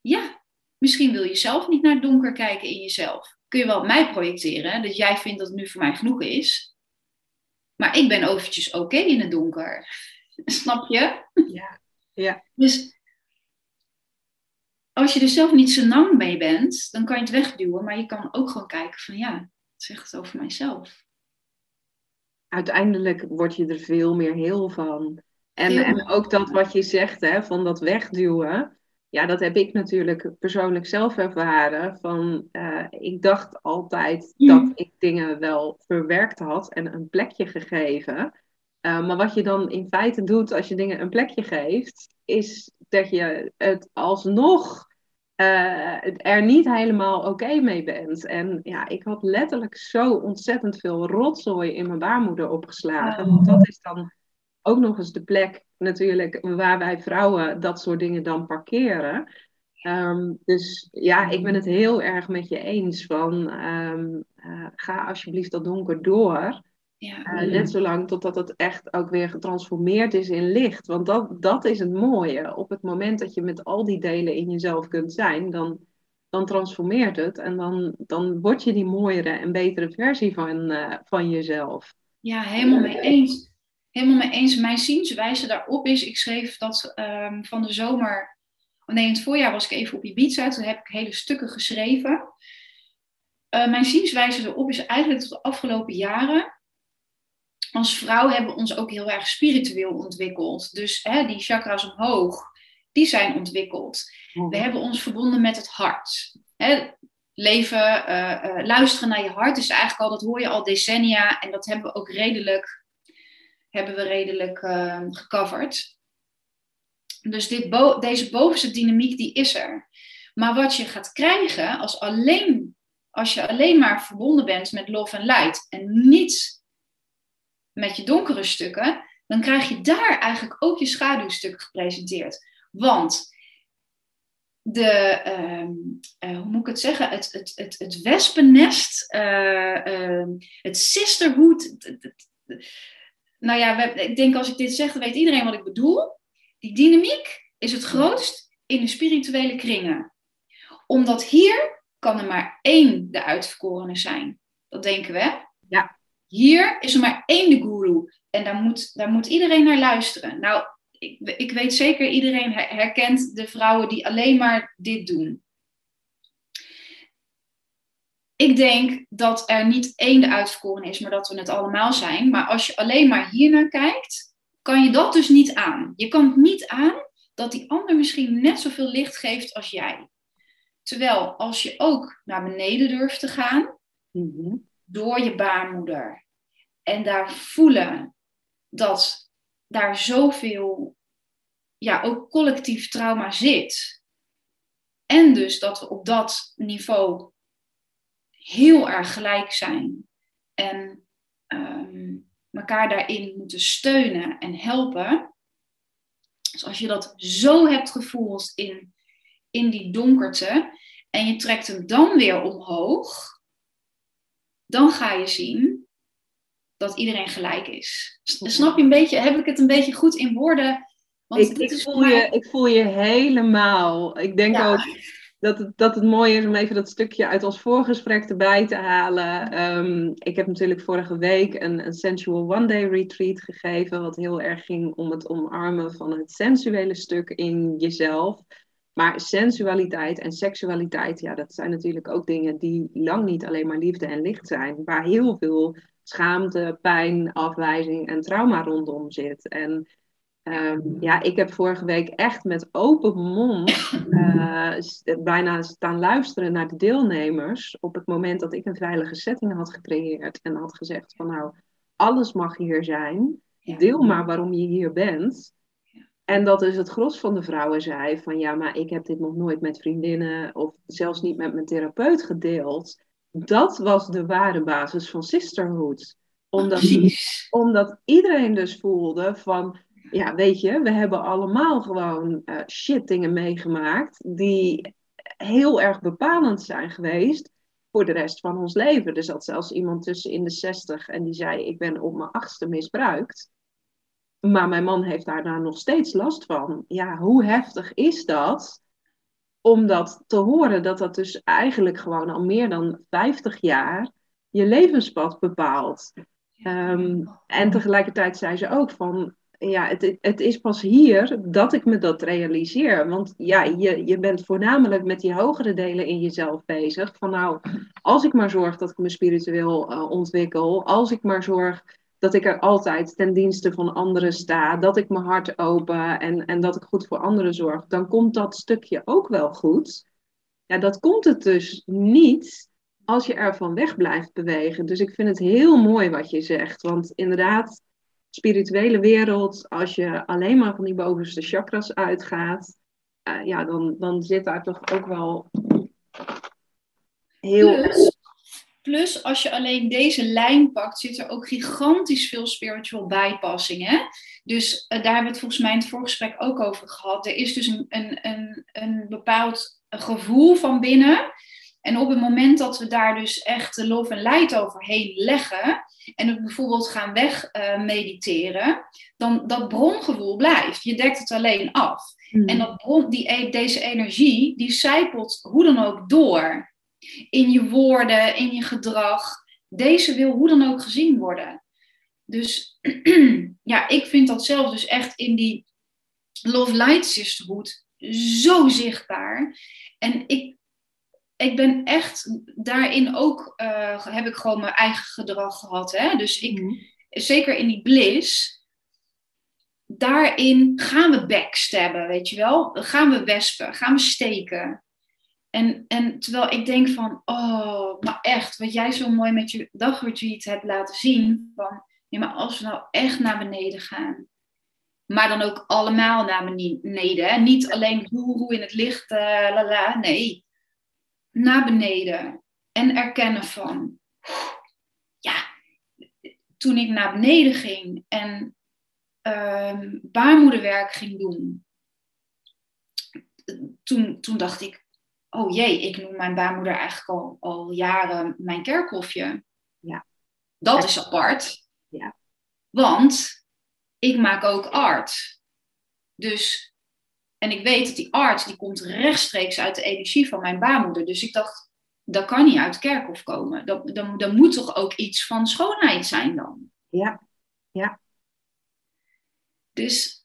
[SPEAKER 2] ja, misschien wil je zelf niet naar het donker kijken in jezelf. Kun je wel op mij projecteren, dat jij vindt dat het nu voor mij genoeg is. Maar ik ben eventjes oké in het donker. Snap je?
[SPEAKER 1] Ja. ja.
[SPEAKER 2] Dus als je er zelf niet zo lang mee bent, dan kan je het wegduwen. Maar je kan ook gewoon kijken van ja, het zegt het over mijzelf
[SPEAKER 1] uiteindelijk word je er veel meer heel van. En, en ook dat wat je zegt, hè, van dat wegduwen. Ja, dat heb ik natuurlijk persoonlijk zelf ervaren. Van, uh, ik dacht altijd dat ik dingen wel verwerkt had en een plekje gegeven. Uh, maar wat je dan in feite doet als je dingen een plekje geeft, is dat je het alsnog uh, er niet helemaal oké mee bent. En ja, ik had letterlijk zo ontzettend veel rotzooi in mijn baarmoeder opgeslagen. Want dat is dan ook nog eens de plek natuurlijk waar wij vrouwen dat soort dingen dan parkeren. Um, dus ja, ik ben het heel erg met je eens van um, uh, ga alsjeblieft dat donker door. Ja. Uh, net zolang totdat het echt ook weer getransformeerd is in licht. Want dat, dat is het mooie. Op het moment dat je met al die delen in jezelf kunt zijn, dan, dan transformeert het. En dan, dan word je die mooiere en betere versie van, uh, van jezelf.
[SPEAKER 2] Ja, helemaal mee eens. Helemaal mee eens. Mijn zienswijze daarop is, ik schreef dat um, van de zomer, oh nee, in het voorjaar was ik even op Ibiza. Toen heb ik hele stukken geschreven. Uh, mijn zienswijze erop is eigenlijk tot de afgelopen jaren als vrouw hebben we ons ook heel erg spiritueel ontwikkeld. Dus hè, die chakras omhoog, die zijn ontwikkeld. We mhm. hebben ons verbonden met het hart. Hè, leven, uh, uh, luisteren naar je hart is eigenlijk al, dat hoor je al decennia. En dat hebben we ook redelijk, hebben we redelijk uh, gecoverd. Dus dit bo deze bovenste dynamiek, die is er. Maar wat je gaat krijgen als, alleen, als je alleen maar verbonden bent met love en light en niet met je donkere stukken, dan krijg je daar eigenlijk ook je schaduwstukken gepresenteerd. Want de, ehm, eh, hoe moet ik het zeggen, het, het, het, het wespennest, uh, uh, het sisterhood. nou ja, ik denk als ik dit zeg, dan weet iedereen wat ik bedoel. Die dynamiek is het grootst in de spirituele kringen. Omdat hier kan er maar één de uitverkorene zijn. Dat denken we.
[SPEAKER 1] Ja.
[SPEAKER 2] Hier is er maar één de guru. En daar moet, daar moet iedereen naar luisteren. Nou, ik, ik weet zeker, iedereen herkent de vrouwen die alleen maar dit doen. Ik denk dat er niet één de uitverkoren is, maar dat we het allemaal zijn. Maar als je alleen maar hier naar kijkt, kan je dat dus niet aan. Je kan het niet aan dat die ander misschien net zoveel licht geeft als jij. Terwijl als je ook naar beneden durft te gaan, mhm door je baarmoeder. En daar voelen dat daar zoveel, ja, ook collectief trauma zit. En dus dat we op dat niveau heel erg gelijk zijn. En um, elkaar daarin moeten steunen en helpen. Dus als je dat zo hebt gevoeld in, in die donkerte. en je trekt hem dan weer omhoog, dan ga je zien dat iedereen gelijk is. Snap je een beetje, heb ik het een beetje goed in woorden?
[SPEAKER 1] Want ik, ik voel je, ik voel je helemaal. Ik denk ook dat het, dat het mooi is om even dat stukje uit ons voorgesprek erbij te halen. Ehm, ik heb natuurlijk vorige week een, een Sensual One Day Retreat gegeven, wat heel erg ging om het omarmen van het sensuele stuk in jezelf. Maar sensualiteit en seksualiteit, ja, dat zijn natuurlijk ook dingen die lang niet alleen maar liefde en licht zijn, waar heel veel schaamte, pijn, afwijzing en trauma rondom zit. En Ehm, ja, ik heb vorige week echt met open mond uh, bijna staan luisteren naar de deelnemers. Op het moment dat ik een veilige setting had gecreëerd en had gezegd van nou, alles mag hier zijn. Deel maar waarom je hier bent. En dat dus het gros van de vrouwen zei van ja, maar ik heb dit nog nooit met vriendinnen of zelfs niet met mijn therapeut gedeeld. Dat was de ware basis van sisterhood. Omdat, omdat iedereen dus voelde van ja, weet je, we hebben allemaal gewoon uh, shit dingen meegemaakt die heel erg bepalend zijn geweest voor de rest van ons leven. Er zat zelfs iemand tussen in de zestig en die zei, ik ben op mijn achtste misbruikt. Maar mijn man heeft daarna nog steeds last van. Ja, hoe heftig is dat? Om dat te horen, dat dat dus eigenlijk gewoon al meer dan 50 jaar je levenspad bepaalt. Um, en tegelijkertijd zei ze ook van, ja, het, het is pas hier dat ik me dat realiseer. Want ja, je, je bent voornamelijk met die hogere delen in jezelf bezig. Van nou, als ik maar zorg dat ik me spiritueel uh, ontwikkel, als ik maar zorg dat ik er altijd ten dienste van anderen sta, dat ik mijn hart open en, en dat ik goed voor anderen zorg, dan komt dat stukje ook wel goed. Ja, dat komt het dus niet als je ervan weg blijft bewegen. Dus ik vind het heel mooi wat je zegt. Want inderdaad, spirituele wereld, als je alleen maar van die bovenste chakras uitgaat, uh, ja, dan, dan zit daar toch ook wel heel.
[SPEAKER 2] Plus, als je alleen deze lijn pakt, zit er ook gigantisch veel spiritual bypassing. Hè? Dus uh, daar hebben we het volgens mij in het voorgesprek ook over gehad. Er is dus een, een, een, een bepaald gevoel van binnen. En op het moment dat we daar dus echt de love en light overheen leggen, en het bijvoorbeeld gaan weg uh, mediteren, dan dat brongevoel blijft. Je dekt het alleen af. Hmm. En dat bron, die, e, deze energie, die zijpelt hoe dan ook door. In je woorden, in je gedrag. Deze wil hoe dan ook gezien worden. Dus ja, ik vind dat zelf dus echt in die Love Light Sisterhood zo zichtbaar. En ik ik ben echt daarin ook, uh, heb ik gewoon mijn eigen gedrag gehad. Hè? Dus ik, mhm. zeker in die bliss, daarin gaan we backstabben, weet je wel? Gaan we wespen, gaan we steken. En, en terwijl ik denk van, oh, maar echt, wat jij zo mooi met je dagretreat hebt laten zien, van, ja, maar als we nou echt naar beneden gaan, maar dan ook allemaal naar beneden, hè? niet alleen hoe, in het licht, uh, la, la, nee naar beneden en erkennen van, ja, toen ik naar beneden ging en uh, baarmoederwerk ging doen, toen, toen dacht ik, oh jee, ik noem mijn baarmoeder eigenlijk al, al jaren mijn kerkhofje. Ja. Dat is apart. Ja. Want ik maak ook art. Dus en ik weet dat die arts, die komt rechtstreeks uit de energie van mijn baarmoeder. Dus ik dacht, dat kan niet uit kerkhof komen. Dat, dan, dan moet toch ook iets van schoonheid zijn dan?
[SPEAKER 1] Ja, ja.
[SPEAKER 2] Dus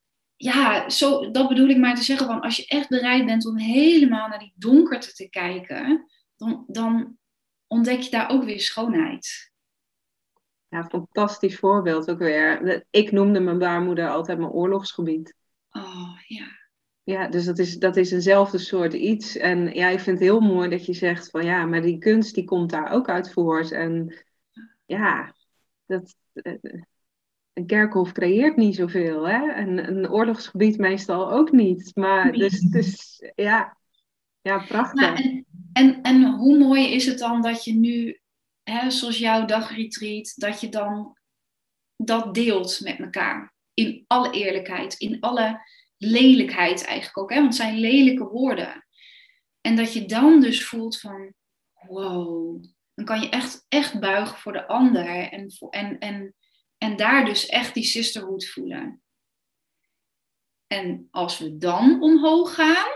[SPEAKER 2] ja, zo, dat bedoel ik maar te zeggen. Van als je echt bereid bent om helemaal naar die donkerte te kijken, dan, dan ontdek je daar ook weer schoonheid.
[SPEAKER 1] Ja, fantastisch voorbeeld ook weer. Ik noemde mijn baarmoeder altijd mijn oorlogsgebied.
[SPEAKER 2] Oh ja.
[SPEAKER 1] Ja, dus dat is, dat is eenzelfde soort iets. En ja, ik vind het heel mooi dat je zegt van ja, maar die kunst die komt daar ook uit voort. En ja, dat, eh, een kerkhof creëert niet zoveel, hè? En een oorlogsgebied meestal ook niet. Maar dus, dus ja, ja, prachtig.
[SPEAKER 2] Nou, en, en, en hoe mooi is het dan dat je nu, hè, zoals jouw dagretreat, dat je dan dat deelt met elkaar. In alle eerlijkheid, in alle lelijkheid eigenlijk ook, hè? want het zijn lelijke woorden. En dat je dan dus voelt van, wow, dan kan je echt, echt buigen voor de ander en, en, en, en daar dus echt die sisterhood voelen. En als we dan omhoog gaan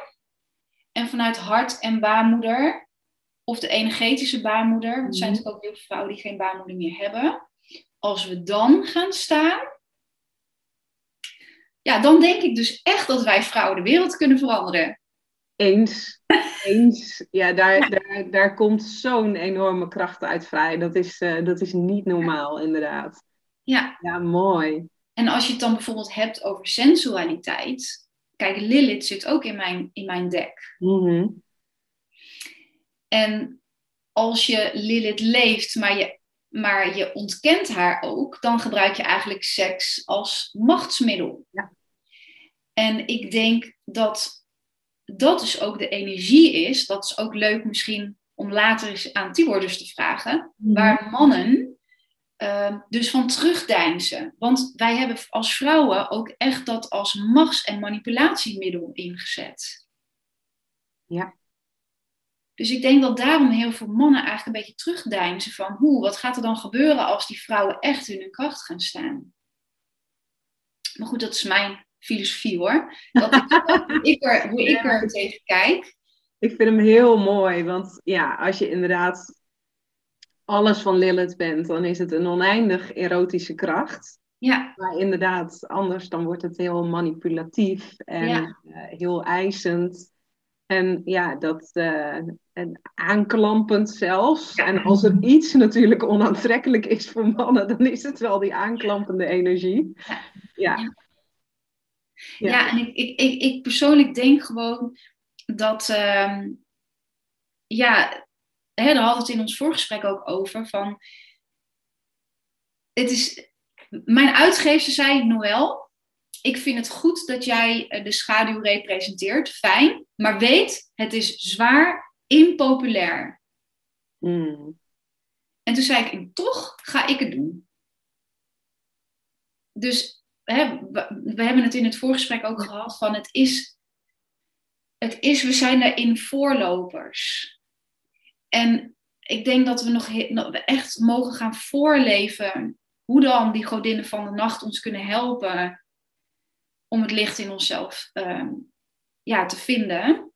[SPEAKER 2] en vanuit hart en baarmoeder, of de energetische baarmoeder, want er zijn mhm. natuurlijk ook heel veel vrouwen die geen baarmoeder meer hebben, als we dan gaan staan, ja, dan denk ik dus echt dat wij vrouwen de wereld kunnen veranderen.
[SPEAKER 1] Eens. Eens. Ja, daar, Daar, daar komt zo'n enorme kracht uit vrij. Dat is, uh, dat is niet normaal, inderdaad.
[SPEAKER 2] Ja.
[SPEAKER 1] Ja, mooi.
[SPEAKER 2] En als je het dan bijvoorbeeld hebt over sensualiteit. Kijk, Lilith zit ook in mijn, in mijn deck.
[SPEAKER 1] Mm
[SPEAKER 2] En als je Lilith leeft, maar je, maar je ontkent haar ook, dan gebruik je eigenlijk seks als machtsmiddel.
[SPEAKER 1] Ja.
[SPEAKER 2] En ik denk dat dat dus ook de energie is. Dat is ook leuk misschien om later eens aan Tibor te vragen. Mhm. Waar mannen uh, dus van terugdeinzen. Want wij hebben als vrouwen ook echt dat als machts- en manipulatiemiddel ingezet.
[SPEAKER 1] Ja.
[SPEAKER 2] Dus ik denk dat daarom heel veel mannen eigenlijk een beetje terugdeinzen van hoe, wat gaat er dan gebeuren als die vrouwen echt in hun kracht gaan staan? Maar goed, dat is mijn filosofie hoor. Dat ik, er, hoe ik er tegen kijk.
[SPEAKER 1] Ik vind hem heel mooi, want ja, als je inderdaad alles van Lilith bent, dan is het een oneindig erotische kracht.
[SPEAKER 2] Ja.
[SPEAKER 1] Maar inderdaad, anders dan wordt het heel manipulatief en eh, heel eisend. En ja, dat uh, en aanklampend zelfs. En als er iets natuurlijk onaantrekkelijk is voor mannen, dan is het wel die aanklampende energie.
[SPEAKER 2] Ja. ja. Ja, en ik, ik, ik, ik, persoonlijk denk gewoon dat, uh, ja, hè, daar hadden we het in ons voorgesprek ook over, van, het is, mijn uitgever zei, Noël, ik vind het goed dat jij eh, de schaduw representeert, fijn, maar weet, het is zwaar impopulair.
[SPEAKER 1] Mm.
[SPEAKER 2] En toen zei ik, toch ga ik het doen. Dus hè, we, hebben het in het voorgesprek ook gehad van het is, het is, we zijn daarin voorlopers. En ik denk dat we nog echt mogen gaan voorleven hoe dan die godinnen van de nacht ons kunnen helpen om het licht in onszelf ehm, ja, te vinden.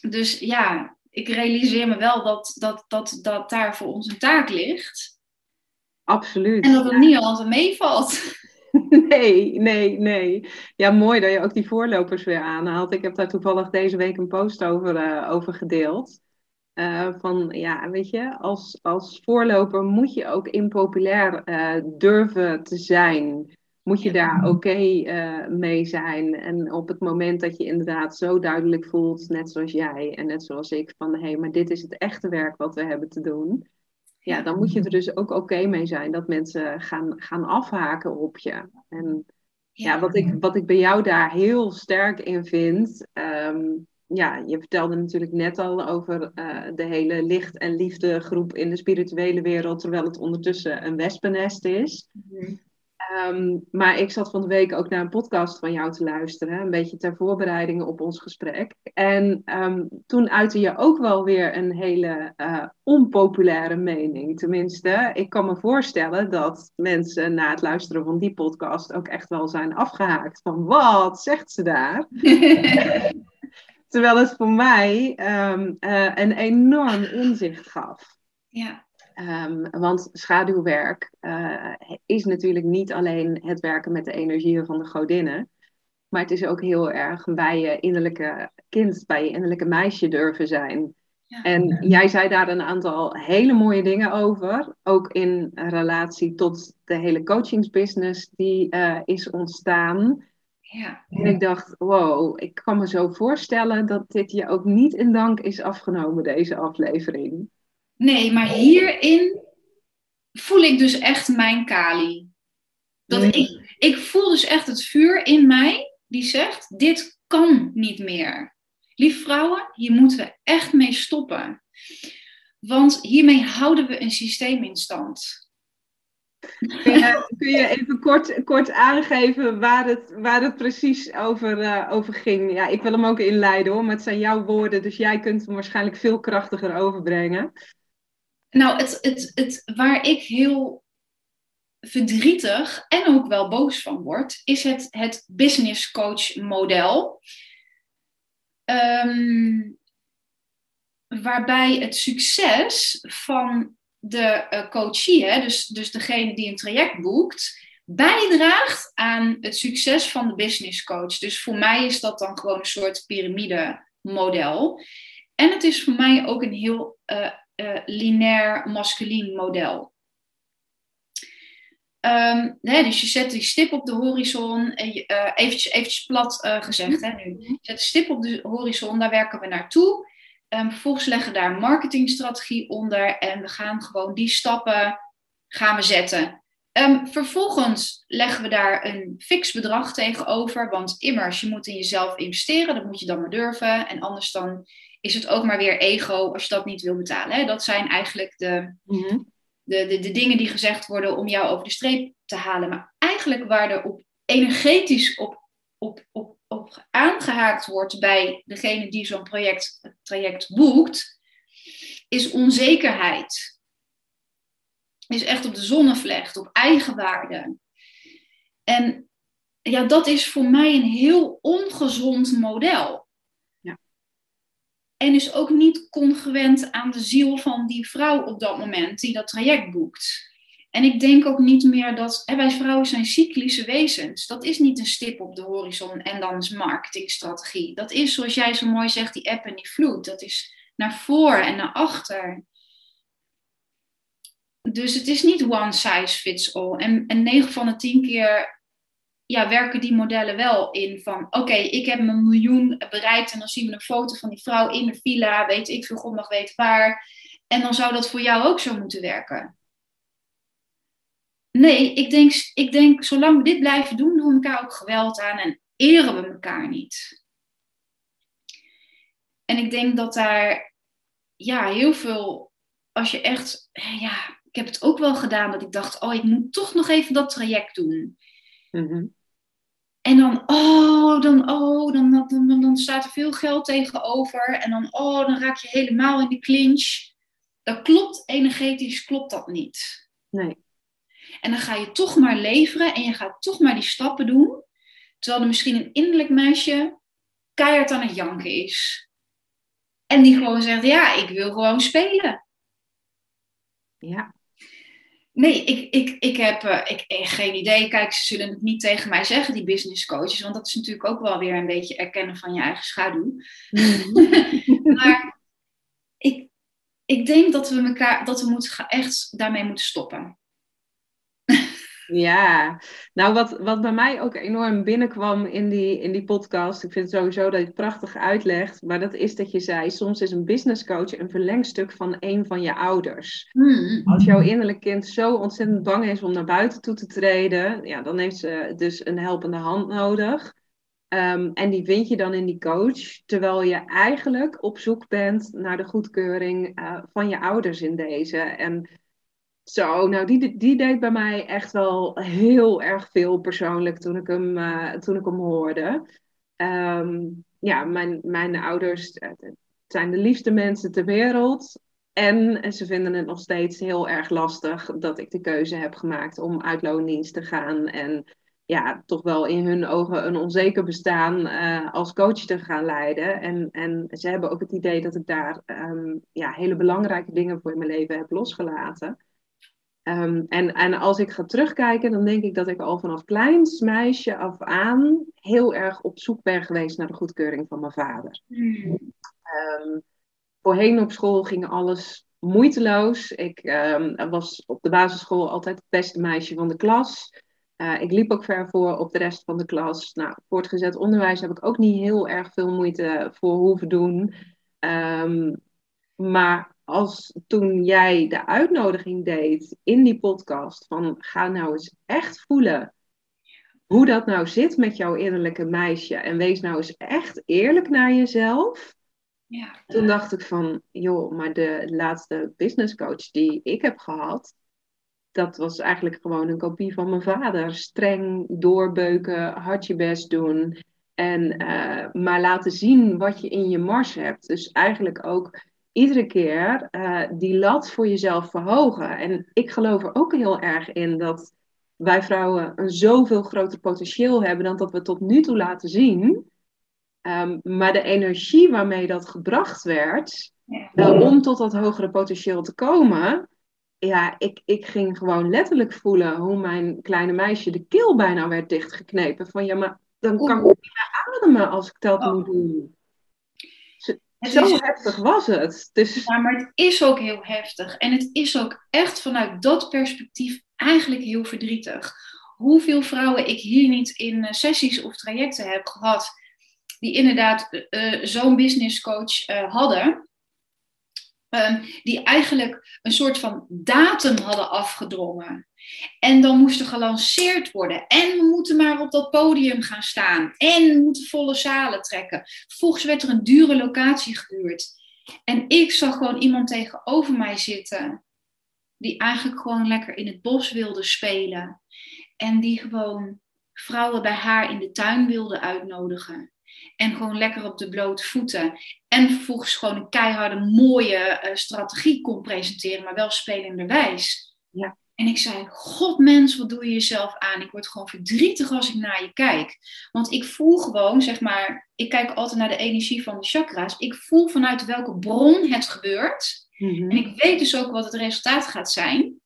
[SPEAKER 2] Dus ja, ik realiseer me wel dat, dat, dat, dat daar voor ons een taak ligt.
[SPEAKER 1] Absoluut.
[SPEAKER 2] En dat het niet altijd meevalt.
[SPEAKER 1] Nee, nee, nee. Ja, mooi dat je ook die voorlopers weer aanhaalt. Ik heb daar toevallig deze week een post over, uh, over gedeeld. Uh, van ja, weet je, als, als voorloper moet je ook impopulair uh, durven te zijn. Moet je daar oké mee zijn. En op het moment dat je inderdaad zo duidelijk voelt, net zoals jij en net zoals ik, van hé, hey, maar dit is het echte werk wat we hebben te doen ja, dan moet je er dus ook oké mee zijn dat mensen gaan, gaan afhaken op je. En ja, wat, ik, wat ik bij jou daar heel sterk in vind. Ehm, ja, je vertelde natuurlijk net al over uh, de hele licht- en liefde groep in de spirituele wereld, terwijl het ondertussen een wespennest is. Mhm. Ehm, maar ik zat van de week ook naar een podcast van jou te luisteren, een beetje ter voorbereiding op ons gesprek. En um, toen uitte je ook wel weer een hele uh, onpopulaire mening. Tenminste, ik kan me voorstellen dat mensen na het luisteren van die podcast ook echt wel zijn afgehaakt van wat zegt ze daar? Terwijl het voor mij um, uh, een enorm inzicht gaf.
[SPEAKER 2] Ja.
[SPEAKER 1] Um, want schaduwwerk uh, is natuurlijk niet alleen het werken met de energieën van de godinnen. Maar het is ook heel erg bij je innerlijke kind, bij je innerlijke meisje durven zijn. Ja. En jij zei daar een aantal hele mooie dingen over. Ook in relatie tot de hele coachingsbusiness die uh, is ontstaan.
[SPEAKER 2] Ja.
[SPEAKER 1] En ik dacht, wow, ik kan me zo voorstellen dat dit je ook niet in dank is afgenomen, deze aflevering.
[SPEAKER 2] Nee, maar hierin voel ik dus echt mijn Kali. Dat ik, ik voel dus echt het vuur in mij die zegt: dit kan niet meer. Lieve vrouwen, hier moeten we echt mee stoppen. Want hiermee houden we een systeem in stand.
[SPEAKER 1] Kun je, kun je even kort, kort aangeven waar het, waar het precies over, uh, over ging? Ja, ik wil hem ook inleiden hoor, maar het zijn jouw woorden, dus jij kunt hem waarschijnlijk veel krachtiger overbrengen.
[SPEAKER 2] Nou, het, het, het, waar ik heel verdrietig en ook wel boos van word, is het, het business coach model. Um, waarbij het succes van de uh, coachie, hè, dus, dus degene die een traject boekt, bijdraagt aan het succes van de business coach. Dus voor mij is dat dan gewoon een soort piramide model. En het is voor mij ook een heel uh, uh, lineair masculien model. Um, hè, dus je zet die stip op de horizon, en je, uh, eventjes, eventjes plat gezegd hè, nu. Je zet de stip op de horizon, daar werken we naartoe. Um, vervolgens leggen we daar een marketingstrategie onder en we gaan gewoon die stappen gaan we zetten. Um, vervolgens leggen we daar een fix bedrag tegenover, want immers, je moet in jezelf investeren, dat moet je dan maar durven. En anders dan is het ook maar weer ego als je dat niet wil betalen. Hè? Dat zijn eigenlijk de, mhm. de, de, de dingen die gezegd worden om jou over de streep te halen. Maar eigenlijk waar er op energetisch op, op, op op aangehaakt wordt bij degene die zo'n project, traject boekt, is onzekerheid. Is echt op de zonnevlecht, op eigenwaarde. En ja, dat is voor mij een heel ongezond model. Ja. En is ook niet congruent aan de ziel van die vrouw op dat moment die dat traject boekt. En ik denk ook niet meer dat hè, wij vrouwen zijn cyclische wezens. Dat is niet een stip op de horizon en dan is marketingstrategie. Dat is, zoals jij zo mooi zegt, die app en die vloed. Dat is naar voor en naar achter. Dus het is niet one size fits all. En, en 9 van de 10 keer ja, werken die modellen wel in van... oké, ik heb mijn miljoen bereikt en dan zien we een foto van die vrouw in de villa... weet ik veel, God mag weten waar. En dan zou dat voor jou ook zo moeten werken. Nee, ik denk, ik denk, zolang we dit blijven doen, doen we elkaar ook geweld aan en eren we elkaar niet. En ik denk dat daar, ja, heel veel, als je echt, ja, ik heb het ook wel gedaan dat ik dacht, oh, ik moet toch nog even dat traject doen. Mhm. En dan, oh, dan, oh, dan, dan, dan, dan staat er veel geld tegenover. En dan, oh, dan raak je helemaal in de clinch. Dat klopt, energetisch klopt dat niet.
[SPEAKER 1] Nee.
[SPEAKER 2] En dan ga je toch maar leveren en je gaat toch maar die stappen doen. Terwijl er misschien een innerlijk meisje keihard aan het janken is. En die gewoon zegt, ja, ik wil gewoon spelen.
[SPEAKER 1] Ja.
[SPEAKER 2] Nee, ik, ik, ik heb uh, ik, eh, geen idee. Kijk, ze zullen het niet tegen mij zeggen, die business coaches. Want dat is natuurlijk ook wel weer een beetje erkennen van je eigen schaduw. Mm. maar ik, ik denk dat we, elkaar, dat we moeten, echt daarmee moeten stoppen.
[SPEAKER 1] Ja, nou wat, wat bij mij ook enorm binnenkwam in die, in die podcast, ik vind het sowieso dat je het prachtig uitlegt, maar dat is dat je zei, soms is een business coach een verlengstuk van een van je ouders. Hmm. Als jouw innerlijk kind zo ontzettend bang is om naar buiten toe te treden, ja, dan heeft ze dus een helpende hand nodig. Ehm, en die vind je dan in die coach, terwijl je eigenlijk op zoek bent naar de goedkeuring uh, van je ouders in deze. En zo, nou die, die deed bij mij echt wel heel erg veel persoonlijk toen ik hem, uh, toen ik hem hoorde. Um, ja, mijn, mijn ouders uh, zijn de liefste mensen ter wereld. En ze vinden het nog steeds heel erg lastig dat ik de keuze heb gemaakt om uit loondienst te gaan. En ja, toch wel in hun ogen een onzeker bestaan uh, als coach te gaan leiden. En, en ze hebben ook het idee dat ik daar um, ja, hele belangrijke dingen voor in mijn leven heb losgelaten. Um, en, als ik ga terugkijken, dan denk ik dat ik al vanaf kleins meisje af aan heel erg op zoek ben geweest naar de goedkeuring van mijn vader. Um, voorheen op school ging alles moeiteloos. Ik um, was op de basisschool altijd het beste meisje van de klas. Uh, ik liep ook ver voor op de rest van de klas. Nou, voortgezet onderwijs heb ik ook niet heel erg veel moeite voor hoeven doen. maar als toen jij de uitnodiging deed in die podcast van ga nou eens echt voelen hoe dat nou zit met jouw innerlijke meisje en wees nou eens echt eerlijk naar jezelf. Ja. Toen dacht ik van, joh, maar de laatste business coach die ik heb gehad, dat was eigenlijk gewoon een kopie van mijn vader. Streng doorbeuken, hard je best doen. En uh, maar laten zien wat je in je mars hebt. Dus eigenlijk ook iedere keer uh, die lat voor jezelf verhogen. En ik geloof er ook heel erg in dat wij vrouwen een zoveel groter potentieel hebben dan dat we tot nu toe laten zien. Um, maar de energie waarmee dat gebracht werd, uh, om tot dat hogere potentieel te komen, ja, ik, ik ging gewoon letterlijk voelen hoe mijn kleine meisje de keel bijna werd dichtgeknepen. Van ja, maar dan kan ik niet meer ademen als ik dat oh. moet doen. Zo, is... heftig was het. Dus...
[SPEAKER 2] Ja, maar het is ook heel heftig. En het is ook echt vanuit dat perspectief eigenlijk heel verdrietig. Hoeveel vrouwen ik hier niet in eh, sessies of trajecten heb gehad, die inderdaad uh, zo'n business coach uh, hadden. Um, die eigenlijk een soort van datum hadden afgedrongen. En dan moest er gelanceerd worden. En we moeten maar op dat podium gaan staan. En we moeten volle zalen trekken. Vervolgens werd er een dure locatie gehuurd. En ik zag gewoon iemand tegenover mij zitten. Die eigenlijk gewoon lekker in het bos wilde spelen. En die gewoon vrouwen bij haar in de tuin wilde uitnodigen. En gewoon lekker op de blote voeten. En vervolgens gewoon een keiharde, mooie uh, strategie kon presenteren, maar wel spelenderwijs. Ja. En ik zei, god mens, wat doe je jezelf aan? Ik word gewoon verdrietig als ik naar je kijk. Want ik voel gewoon, zeg maar, ik kijk altijd naar de energie van de chakra's. Ik voel vanuit welke bron het gebeurt. Mm-hmm. En ik weet dus ook wat het resultaat gaat zijn.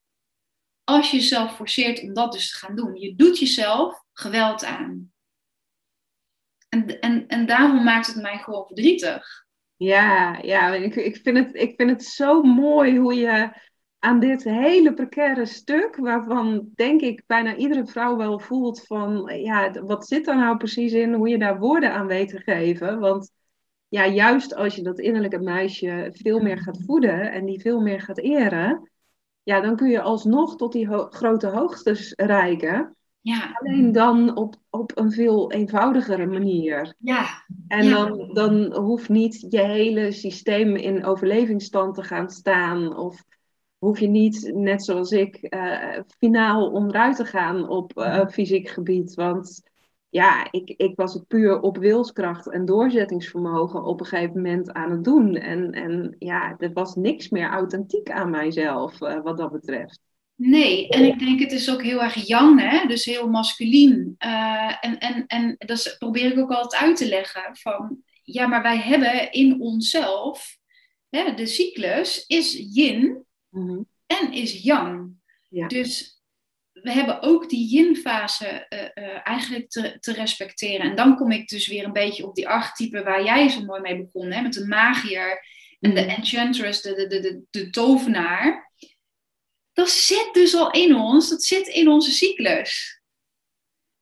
[SPEAKER 2] Als je jezelf forceert om dat dus te gaan doen. Je doet jezelf geweld aan. En, en, en daarom maakt het mij gewoon verdrietig.
[SPEAKER 1] Ja, ja ik, ik, vind het, ik vind het zo mooi hoe je aan dit hele precaire stuk, waarvan denk ik bijna iedere vrouw wel voelt van, ja, wat zit er nou precies in, hoe je daar woorden aan weet te geven. Want ja, juist als je dat innerlijke meisje veel meer gaat voeden en die veel meer gaat eren, ja, dan kun je alsnog tot die grote hoogtes reiken. Ja. Alleen dan op, op een veel eenvoudigere manier.
[SPEAKER 2] Ja.
[SPEAKER 1] En Dan, dan hoeft niet je hele systeem in overlevingsstand te gaan staan. Of hoef je niet, net zoals ik, uh, finaal onderuit te gaan op uh, fysiek gebied. Want ja, ik, ik was het puur op wilskracht en doorzettingsvermogen op een gegeven moment aan het doen. En, en ja, er was niks meer authentiek aan mijzelf uh, wat dat betreft.
[SPEAKER 2] Nee, en ik denk het is ook heel erg yang, hè? dus heel masculien. Uh, en en, en dat probeer ik ook altijd uit te leggen. Van, ja, maar wij hebben in onszelf, hè, de cyclus is yin mm-hmm. en is yang. Ja. Dus we hebben ook die yin-fase uh, uh, eigenlijk te, te, respecteren. En dan kom ik dus weer een beetje op die archetype waar jij zo mooi mee begon, hè? met de magier en de mm-hmm. enchantress, de, de, de, de, de tovenaar dat zit dus al in ons, dat zit in onze cyclus.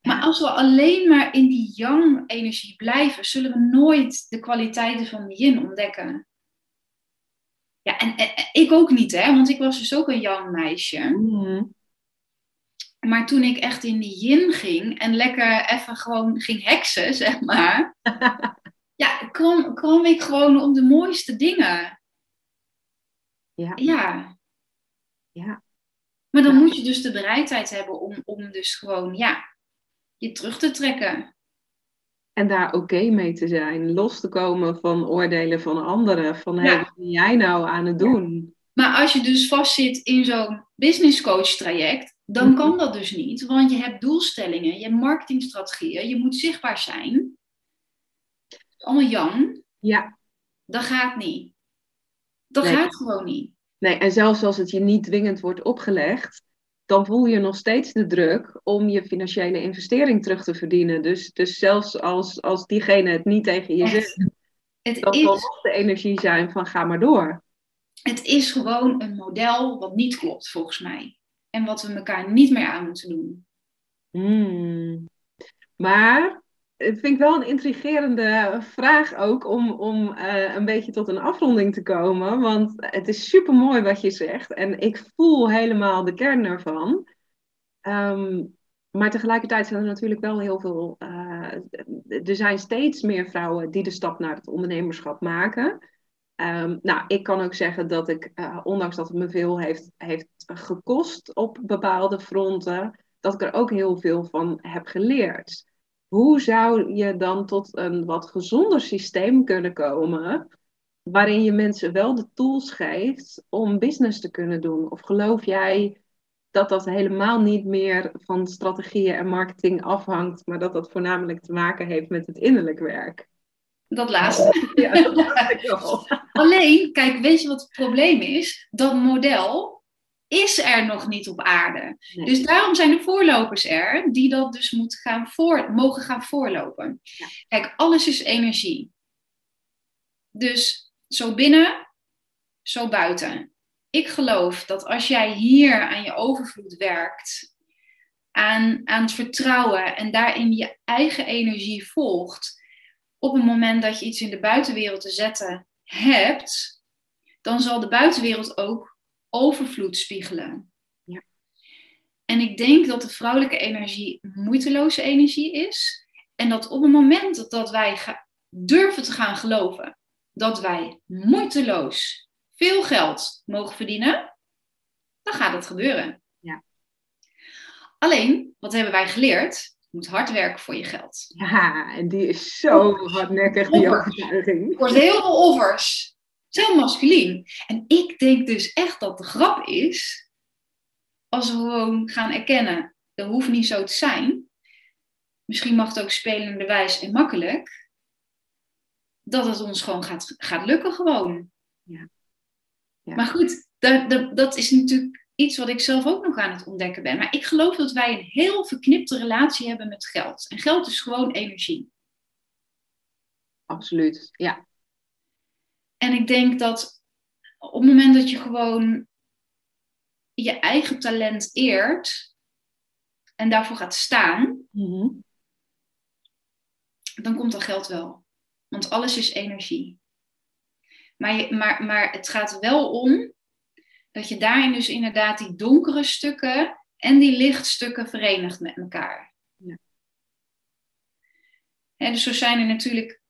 [SPEAKER 2] Maar als we alleen maar in die yang-energie blijven, zullen we nooit de kwaliteiten van de yin ontdekken. Ja, en, ik ook niet, hè, want ik was dus ook een yang-meisje. Mm. Maar toen ik echt in die yin ging en lekker even gewoon ging heksen, zeg maar. ja, kwam, kwam ik gewoon op de mooiste dingen.
[SPEAKER 1] Ja.
[SPEAKER 2] Ja.
[SPEAKER 1] Ja.
[SPEAKER 2] Maar dan moet je dus de bereidheid hebben om, om dus gewoon, ja, je terug te trekken.
[SPEAKER 1] En daar oké mee te zijn. Los te komen van oordelen van anderen. Van, hé, wat ben jij nou aan het doen?
[SPEAKER 2] Maar als je dus vastzit in zo'n business coach traject, dan mhm. kan dat dus niet. Want je hebt doelstellingen, je hebt marketingstrategieën, je moet zichtbaar zijn. Allemaal jong.
[SPEAKER 1] Ja.
[SPEAKER 2] Dat gaat niet. Dat gaat gewoon niet.
[SPEAKER 1] Nee, en zelfs als het je niet dwingend wordt opgelegd, dan voel je nog steeds de druk om je financiële investering terug te verdienen. Dus, dus zelfs als, als diegene het niet tegen je zegt, het is, zal nog de energie zijn van ga maar door.
[SPEAKER 2] Het is gewoon een model wat niet klopt volgens mij. En wat we elkaar niet meer aan moeten doen.
[SPEAKER 1] Hmm. Maar het vind ik wel een intrigerende vraag ook om, om uh, een beetje tot een afronding te komen. Want het is super mooi wat je zegt en ik voel helemaal de kern ervan. Um, maar tegelijkertijd zijn er natuurlijk wel heel veel. Uh, er zijn steeds meer vrouwen die de stap naar het ondernemerschap maken. Ehm, nou, ik kan ook zeggen dat ik, uh, ondanks dat het me veel heeft, heeft gekost op bepaalde fronten, dat ik er ook heel veel van heb geleerd. Hoe zou je dan tot een wat gezonder systeem kunnen komen, waarin je mensen wel de tools geeft om business te kunnen doen? Of geloof jij dat dat helemaal niet meer van strategieën en marketing afhangt, maar dat dat voornamelijk te maken heeft met het innerlijk werk?
[SPEAKER 2] Dat laatste. Ja, dat Alleen, kijk, weet je wat het probleem is? Dat model is er nog niet op aarde. Dus daarom zijn de voorlopers er, die dat dus moeten gaan voor, mogen gaan voorlopen. Kijk, alles is energie. Dus zo binnen, zo buiten. Ik geloof dat als jij hier aan je overvloed werkt, aan, aan het vertrouwen en daarin je eigen energie volgt, op het moment dat je iets in de buitenwereld te zetten hebt, dan zal de buitenwereld ook overvloed spiegelen. Ja. En ik denk dat de vrouwelijke energie moeiteloze energie is. En dat op het moment dat wij durven te gaan geloven dat wij moeiteloos veel geld mogen verdienen, dan gaat het gebeuren. Ja. Alleen, wat hebben wij geleerd? moet hard werken voor je geld.
[SPEAKER 1] Ja, en die is zo hardnekkig, die overtuiging.
[SPEAKER 2] Voor heel veel offers. Heel masculien. En ik denk dus echt dat de grap is, als we gewoon gaan erkennen, dat hoeft niet zo te zijn. Misschien mag het ook spelende wijs en makkelijk. Dat het ons gewoon gaat, gaat lukken gewoon. Ja. ja. Maar goed, dat, dat, dat is natuurlijk iets wat ik zelf ook nog aan het ontdekken ben. Maar ik geloof dat wij een heel verknipte relatie hebben met geld. En geld is gewoon energie.
[SPEAKER 1] Absoluut, ja.
[SPEAKER 2] En ik denk dat op het moment dat je gewoon je eigen talent eert en daarvoor gaat staan, mhm. dan komt dat geld wel. Want alles is energie. Maar, je, maar, maar het gaat wel om dat je daarin dus inderdaad die donkere stukken en die lichtstukken verenigt met elkaar. Ja. dus zo zijn er natuurlijk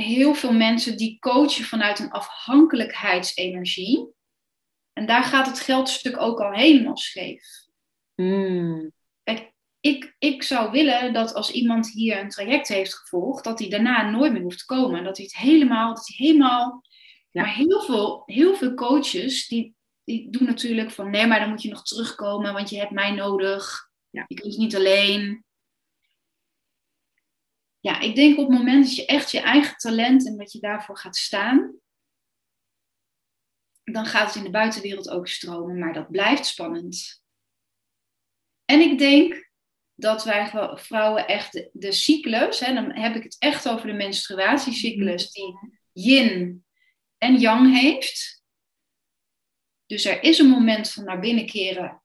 [SPEAKER 2] heel veel mensen die coachen vanuit een afhankelijkheidsenergie. En daar gaat het geldstuk ook al helemaal scheef. Hmm. Kijk, ik, ik zou willen dat als iemand hier een traject heeft gevolgd, dat hij daarna nooit meer hoeft te komen. Dat hij het helemaal, dat hij helemaal. Ja. Maar heel veel, heel veel coaches die, die doen natuurlijk van nee, maar dan moet je nog terugkomen, want je hebt mij nodig. Ja. Je kunt niet alleen. Ja, ik denk op het moment dat je echt je eigen talent en dat je daarvoor gaat staan, dan gaat het in de buitenwereld ook stromen, maar dat blijft spannend. En ik denk dat wij vrouwen echt de, de cyclus, hè, dan heb ik het echt over de menstruatiecyclus, die yin en yang heeft dus er is een moment van naar binnen keren.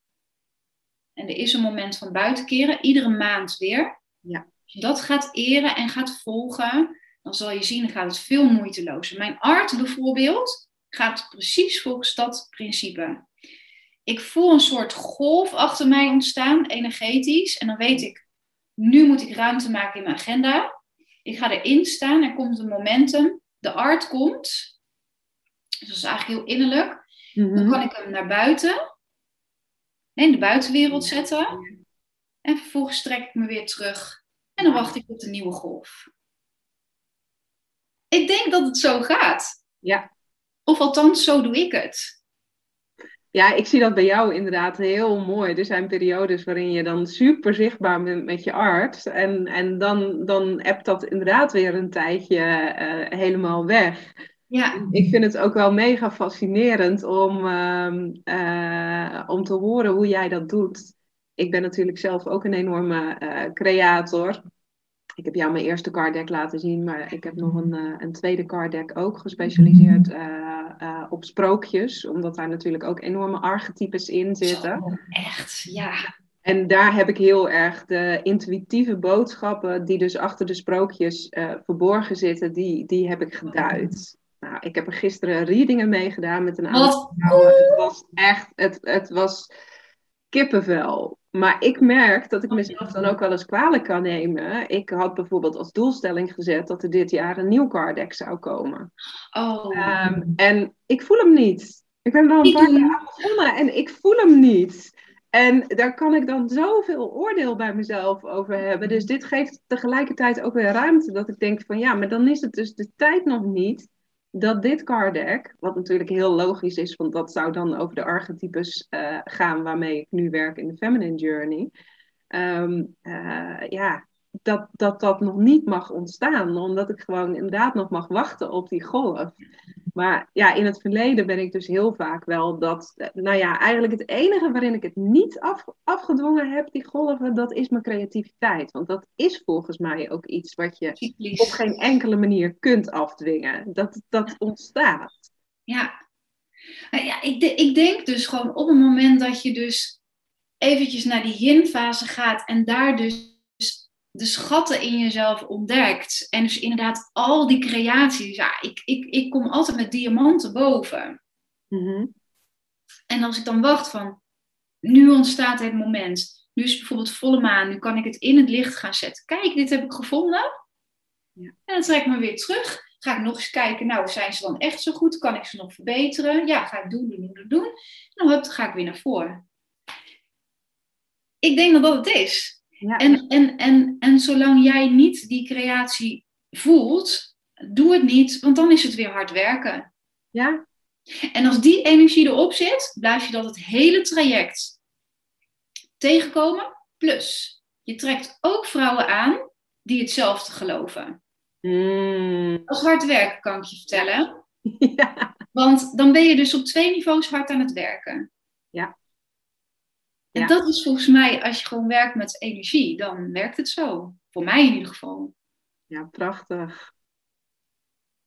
[SPEAKER 2] En er is een moment van buiten keren. Iedere maand weer. Ja. Als je dat gaat eren en gaat volgen, dan zal je zien, dan gaat het veel moeitelozer. Mijn art bijvoorbeeld gaat precies volgens dat principe. Ik voel een soort golf achter mij ontstaan, energetisch. En dan weet ik, nu moet ik ruimte maken in mijn agenda. Ik ga erin staan, er komt een momentum. De art komt. Dus dat is eigenlijk heel innerlijk. Dan mhm. kan ik hem naar buiten, in de buitenwereld zetten. En vervolgens trek ik me weer terug. En dan wacht ik op de nieuwe golf. Ik denk dat het zo gaat. Ja. Of althans, zo doe ik het.
[SPEAKER 1] Ja, ik zie dat bij jou inderdaad heel mooi. Er zijn periodes waarin je dan super zichtbaar bent met je arts. En, en dan, dan hebt dat inderdaad weer een tijdje uh, helemaal weg. Ja. Ik vind het ook wel mega fascinerend om, ehm, eh, om te horen hoe jij dat doet. Ik ben natuurlijk zelf ook een enorme uh, creator. Ik heb jou mijn eerste card deck laten zien, maar ik heb nog een, uh, een tweede card deck ook gespecialiseerd op sprookjes, omdat daar natuurlijk ook enorme archetypes in zitten.
[SPEAKER 2] echt, ja.
[SPEAKER 1] En daar heb ik heel erg de intuïtieve boodschappen die dus achter de sprookjes verborgen zitten, die, die heb ik geduid. Nou, ik heb er gisteren readingen meegedaan met een aantal vrouwen. Het was echt, het, het was kippenvel. Maar ik merk dat ik mezelf dan ook wel eens kwalijk kan nemen. Ik had bijvoorbeeld als doelstelling gezet dat er dit jaar een nieuw card zou komen.
[SPEAKER 2] Oh.
[SPEAKER 1] Ehm, en ik voel hem niet. Ik ben er al een paar keer aan begonnen en ik voel hem niet. En daar kan ik dan zoveel oordeel bij mezelf over hebben. Dus dit geeft tegelijkertijd ook weer ruimte dat ik denk van ja, maar dan is het dus de tijd nog niet dat dit card deck, wat natuurlijk heel logisch is, want dat zou dan over de archetypes uh, gaan waarmee ik nu werk in de Feminine Journey. Um, uh, ja, dat, dat dat nog niet mag ontstaan, omdat ik gewoon inderdaad nog mag wachten op die golf. Maar ja, in het verleden ben ik dus heel vaak wel dat, nou ja, eigenlijk het enige waarin ik het niet af, afgedwongen heb, die golven, dat is mijn creativiteit. Want dat is volgens mij ook iets wat je op geen enkele manier kunt afdwingen. Dat, dat ontstaat.
[SPEAKER 2] Ja, nou ja ik, de, ik denk dus gewoon op het moment dat je dus eventjes naar die yin-fase gaat en daar dus de schatten in jezelf ontdekt. En dus inderdaad al die creaties. Ja, ik, ik, ik kom altijd met diamanten boven.
[SPEAKER 1] Mhm.
[SPEAKER 2] En als ik dan wacht van, nu ontstaat het moment. Nu is bijvoorbeeld volle maan, nu kan ik het in het licht gaan zetten. Kijk, dit heb ik gevonden. Ja. En dan trek ik me weer terug. Ga ik nog eens kijken, nou, zijn ze dan echt zo goed? Kan ik ze nog verbeteren? Ja, ga ik doen, doen, doen, doen. En dan ga ik weer naar voren. Ik denk dat dat het is. Ja. En, en, en, en zolang jij niet die creatie voelt, doe het niet, want dan is het weer hard werken.
[SPEAKER 1] Ja.
[SPEAKER 2] En als die energie erop zit, blijf je dat het hele traject tegenkomen. Plus, je trekt ook vrouwen aan die hetzelfde geloven.
[SPEAKER 1] Mm.
[SPEAKER 2] Dat is hard werken, kan ik je vertellen.
[SPEAKER 1] Ja.
[SPEAKER 2] Want dan ben je dus op twee niveaus hard aan het werken.
[SPEAKER 1] Ja.
[SPEAKER 2] En dat is volgens mij, als je gewoon werkt met energie, dan werkt het zo. Voor mij in ieder geval.
[SPEAKER 1] Ja, prachtig.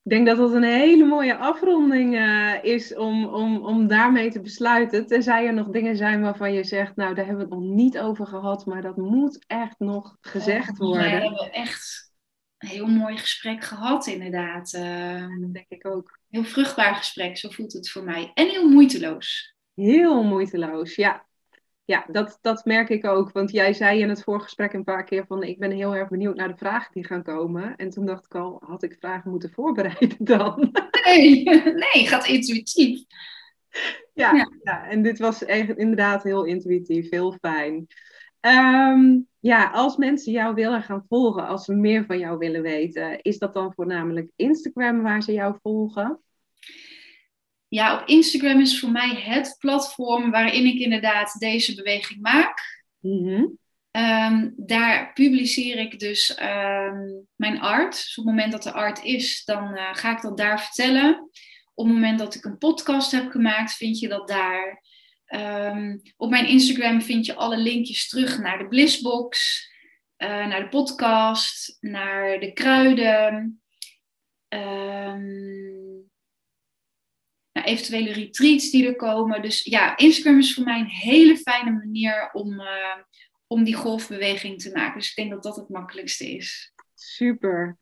[SPEAKER 1] Ik denk dat dat een hele mooie afronding uh, is om, om, om daarmee te besluiten. Tenzij er nog dingen zijn waarvan je zegt, nou daar hebben we het nog niet over gehad, maar dat moet echt nog gezegd worden.
[SPEAKER 2] We hebben echt een heel mooi gesprek gehad, inderdaad. Uh,
[SPEAKER 1] dat denk ik ook.
[SPEAKER 2] Heel vruchtbaar gesprek, zo voelt het voor mij. En heel moeiteloos.
[SPEAKER 1] Heel moeiteloos, ja ja, dat, dat merk ik ook. Want jij zei in het voorgesprek een paar keer van ik ben heel erg benieuwd naar de vragen die gaan komen. En toen dacht ik al, had ik vragen moeten voorbereiden dan?
[SPEAKER 2] Nee, nee, gaat intuïtief.
[SPEAKER 1] Ja, ja. ja en dit was echt inderdaad heel intuïtief, heel fijn. Ehm, ja, als mensen jou willen gaan volgen, als ze meer van jou willen weten, is dat dan voornamelijk Instagram waar ze jou volgen?
[SPEAKER 2] Ja, op Instagram is voor mij het platform waarin ik inderdaad deze beweging maak.
[SPEAKER 1] Mhm.
[SPEAKER 2] Ehm, daar publiceer ik dus ehm, mijn art. Dus op het moment dat er art is, dan eh, ga ik dat daar vertellen. Op het moment dat ik een podcast heb gemaakt, vind je dat daar. Ehm, op mijn Instagram vind je alle linkjes terug naar de Blissbox, uh, naar de podcast, naar de kruiden. Naar eventuele retreats die er komen. Dus ja, Instagram is voor mij een hele fijne manier om, uh, om die golfbeweging te maken. Dus ik denk dat dat het makkelijkste is.
[SPEAKER 1] Super.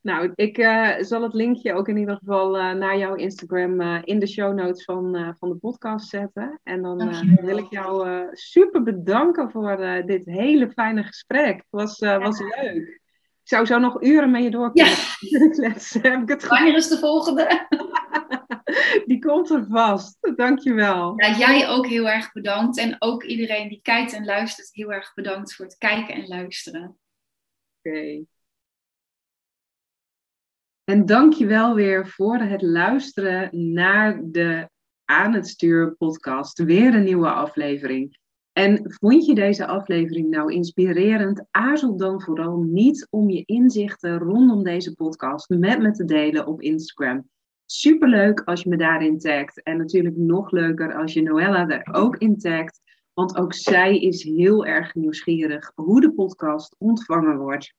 [SPEAKER 1] Nou, ik uh, zal het linkje ook in ieder geval uh, naar jouw Instagram in de show notes van, van de podcast zetten. En dan wil ik jou super bedanken voor dit hele fijne gesprek. Het was, was leuk. Ik zou zo nog uren met je door kunnen
[SPEAKER 2] ja. Wanneer is de volgende?
[SPEAKER 1] Die komt er vast. Dankjewel.
[SPEAKER 2] Ja, jij ook heel erg bedankt. En ook iedereen die kijkt en luistert, heel erg bedankt voor het kijken en luisteren.
[SPEAKER 1] Oké. En dankjewel weer voor het luisteren naar de Aan het Stuur podcast. Weer een nieuwe aflevering. En vond je deze aflevering nou inspirerend? Aarzel dan vooral niet om je inzichten rondom deze podcast met me te delen op Instagram. Superleuk als je me daarin tagt. En natuurlijk nog leuker als je Noella er ook in tagt. Want ook zij is heel erg nieuwsgierig hoe de podcast ontvangen wordt.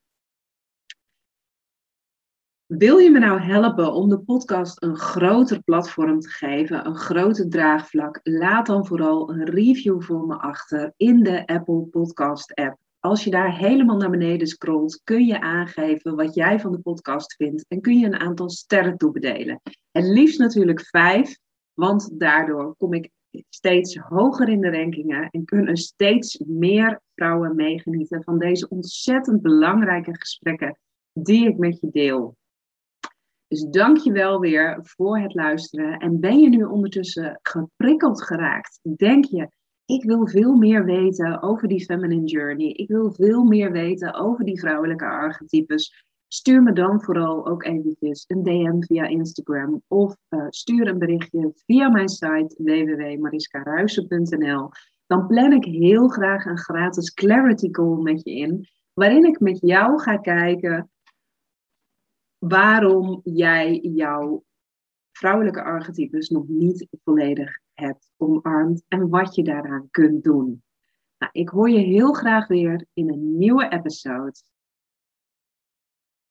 [SPEAKER 1] Wil je me nou helpen om de podcast een groter platform te geven, een groter draagvlak? Laat dan vooral een review voor me achter in de Apple Podcast app. Als je daar helemaal naar beneden scrolt, kun je aangeven wat jij van de podcast vindt en kun je een aantal sterren toebedelen. Het liefst natuurlijk vijf, want daardoor kom ik steeds hoger in de rankingen en kunnen steeds meer vrouwen meegenieten van deze ontzettend belangrijke gesprekken die ik met je deel. Dus dank je wel weer voor het luisteren. En ben je nu ondertussen geprikkeld geraakt? Denk je, ik wil veel meer weten over die feminine journey. Ik wil veel meer weten over die vrouwelijke archetypes. Stuur me dan vooral ook eventjes een DM via Instagram of uh, stuur een berichtje via mijn site www.mariskaruisen.nl. Dan plan ik heel graag een gratis clarity call met je in, waarin ik met jou ga kijken waarom jij jouw vrouwelijke archetypes nog niet volledig hebt omarmd en wat je daaraan kunt doen. Nou, ik hoor je heel graag weer in een nieuwe episode.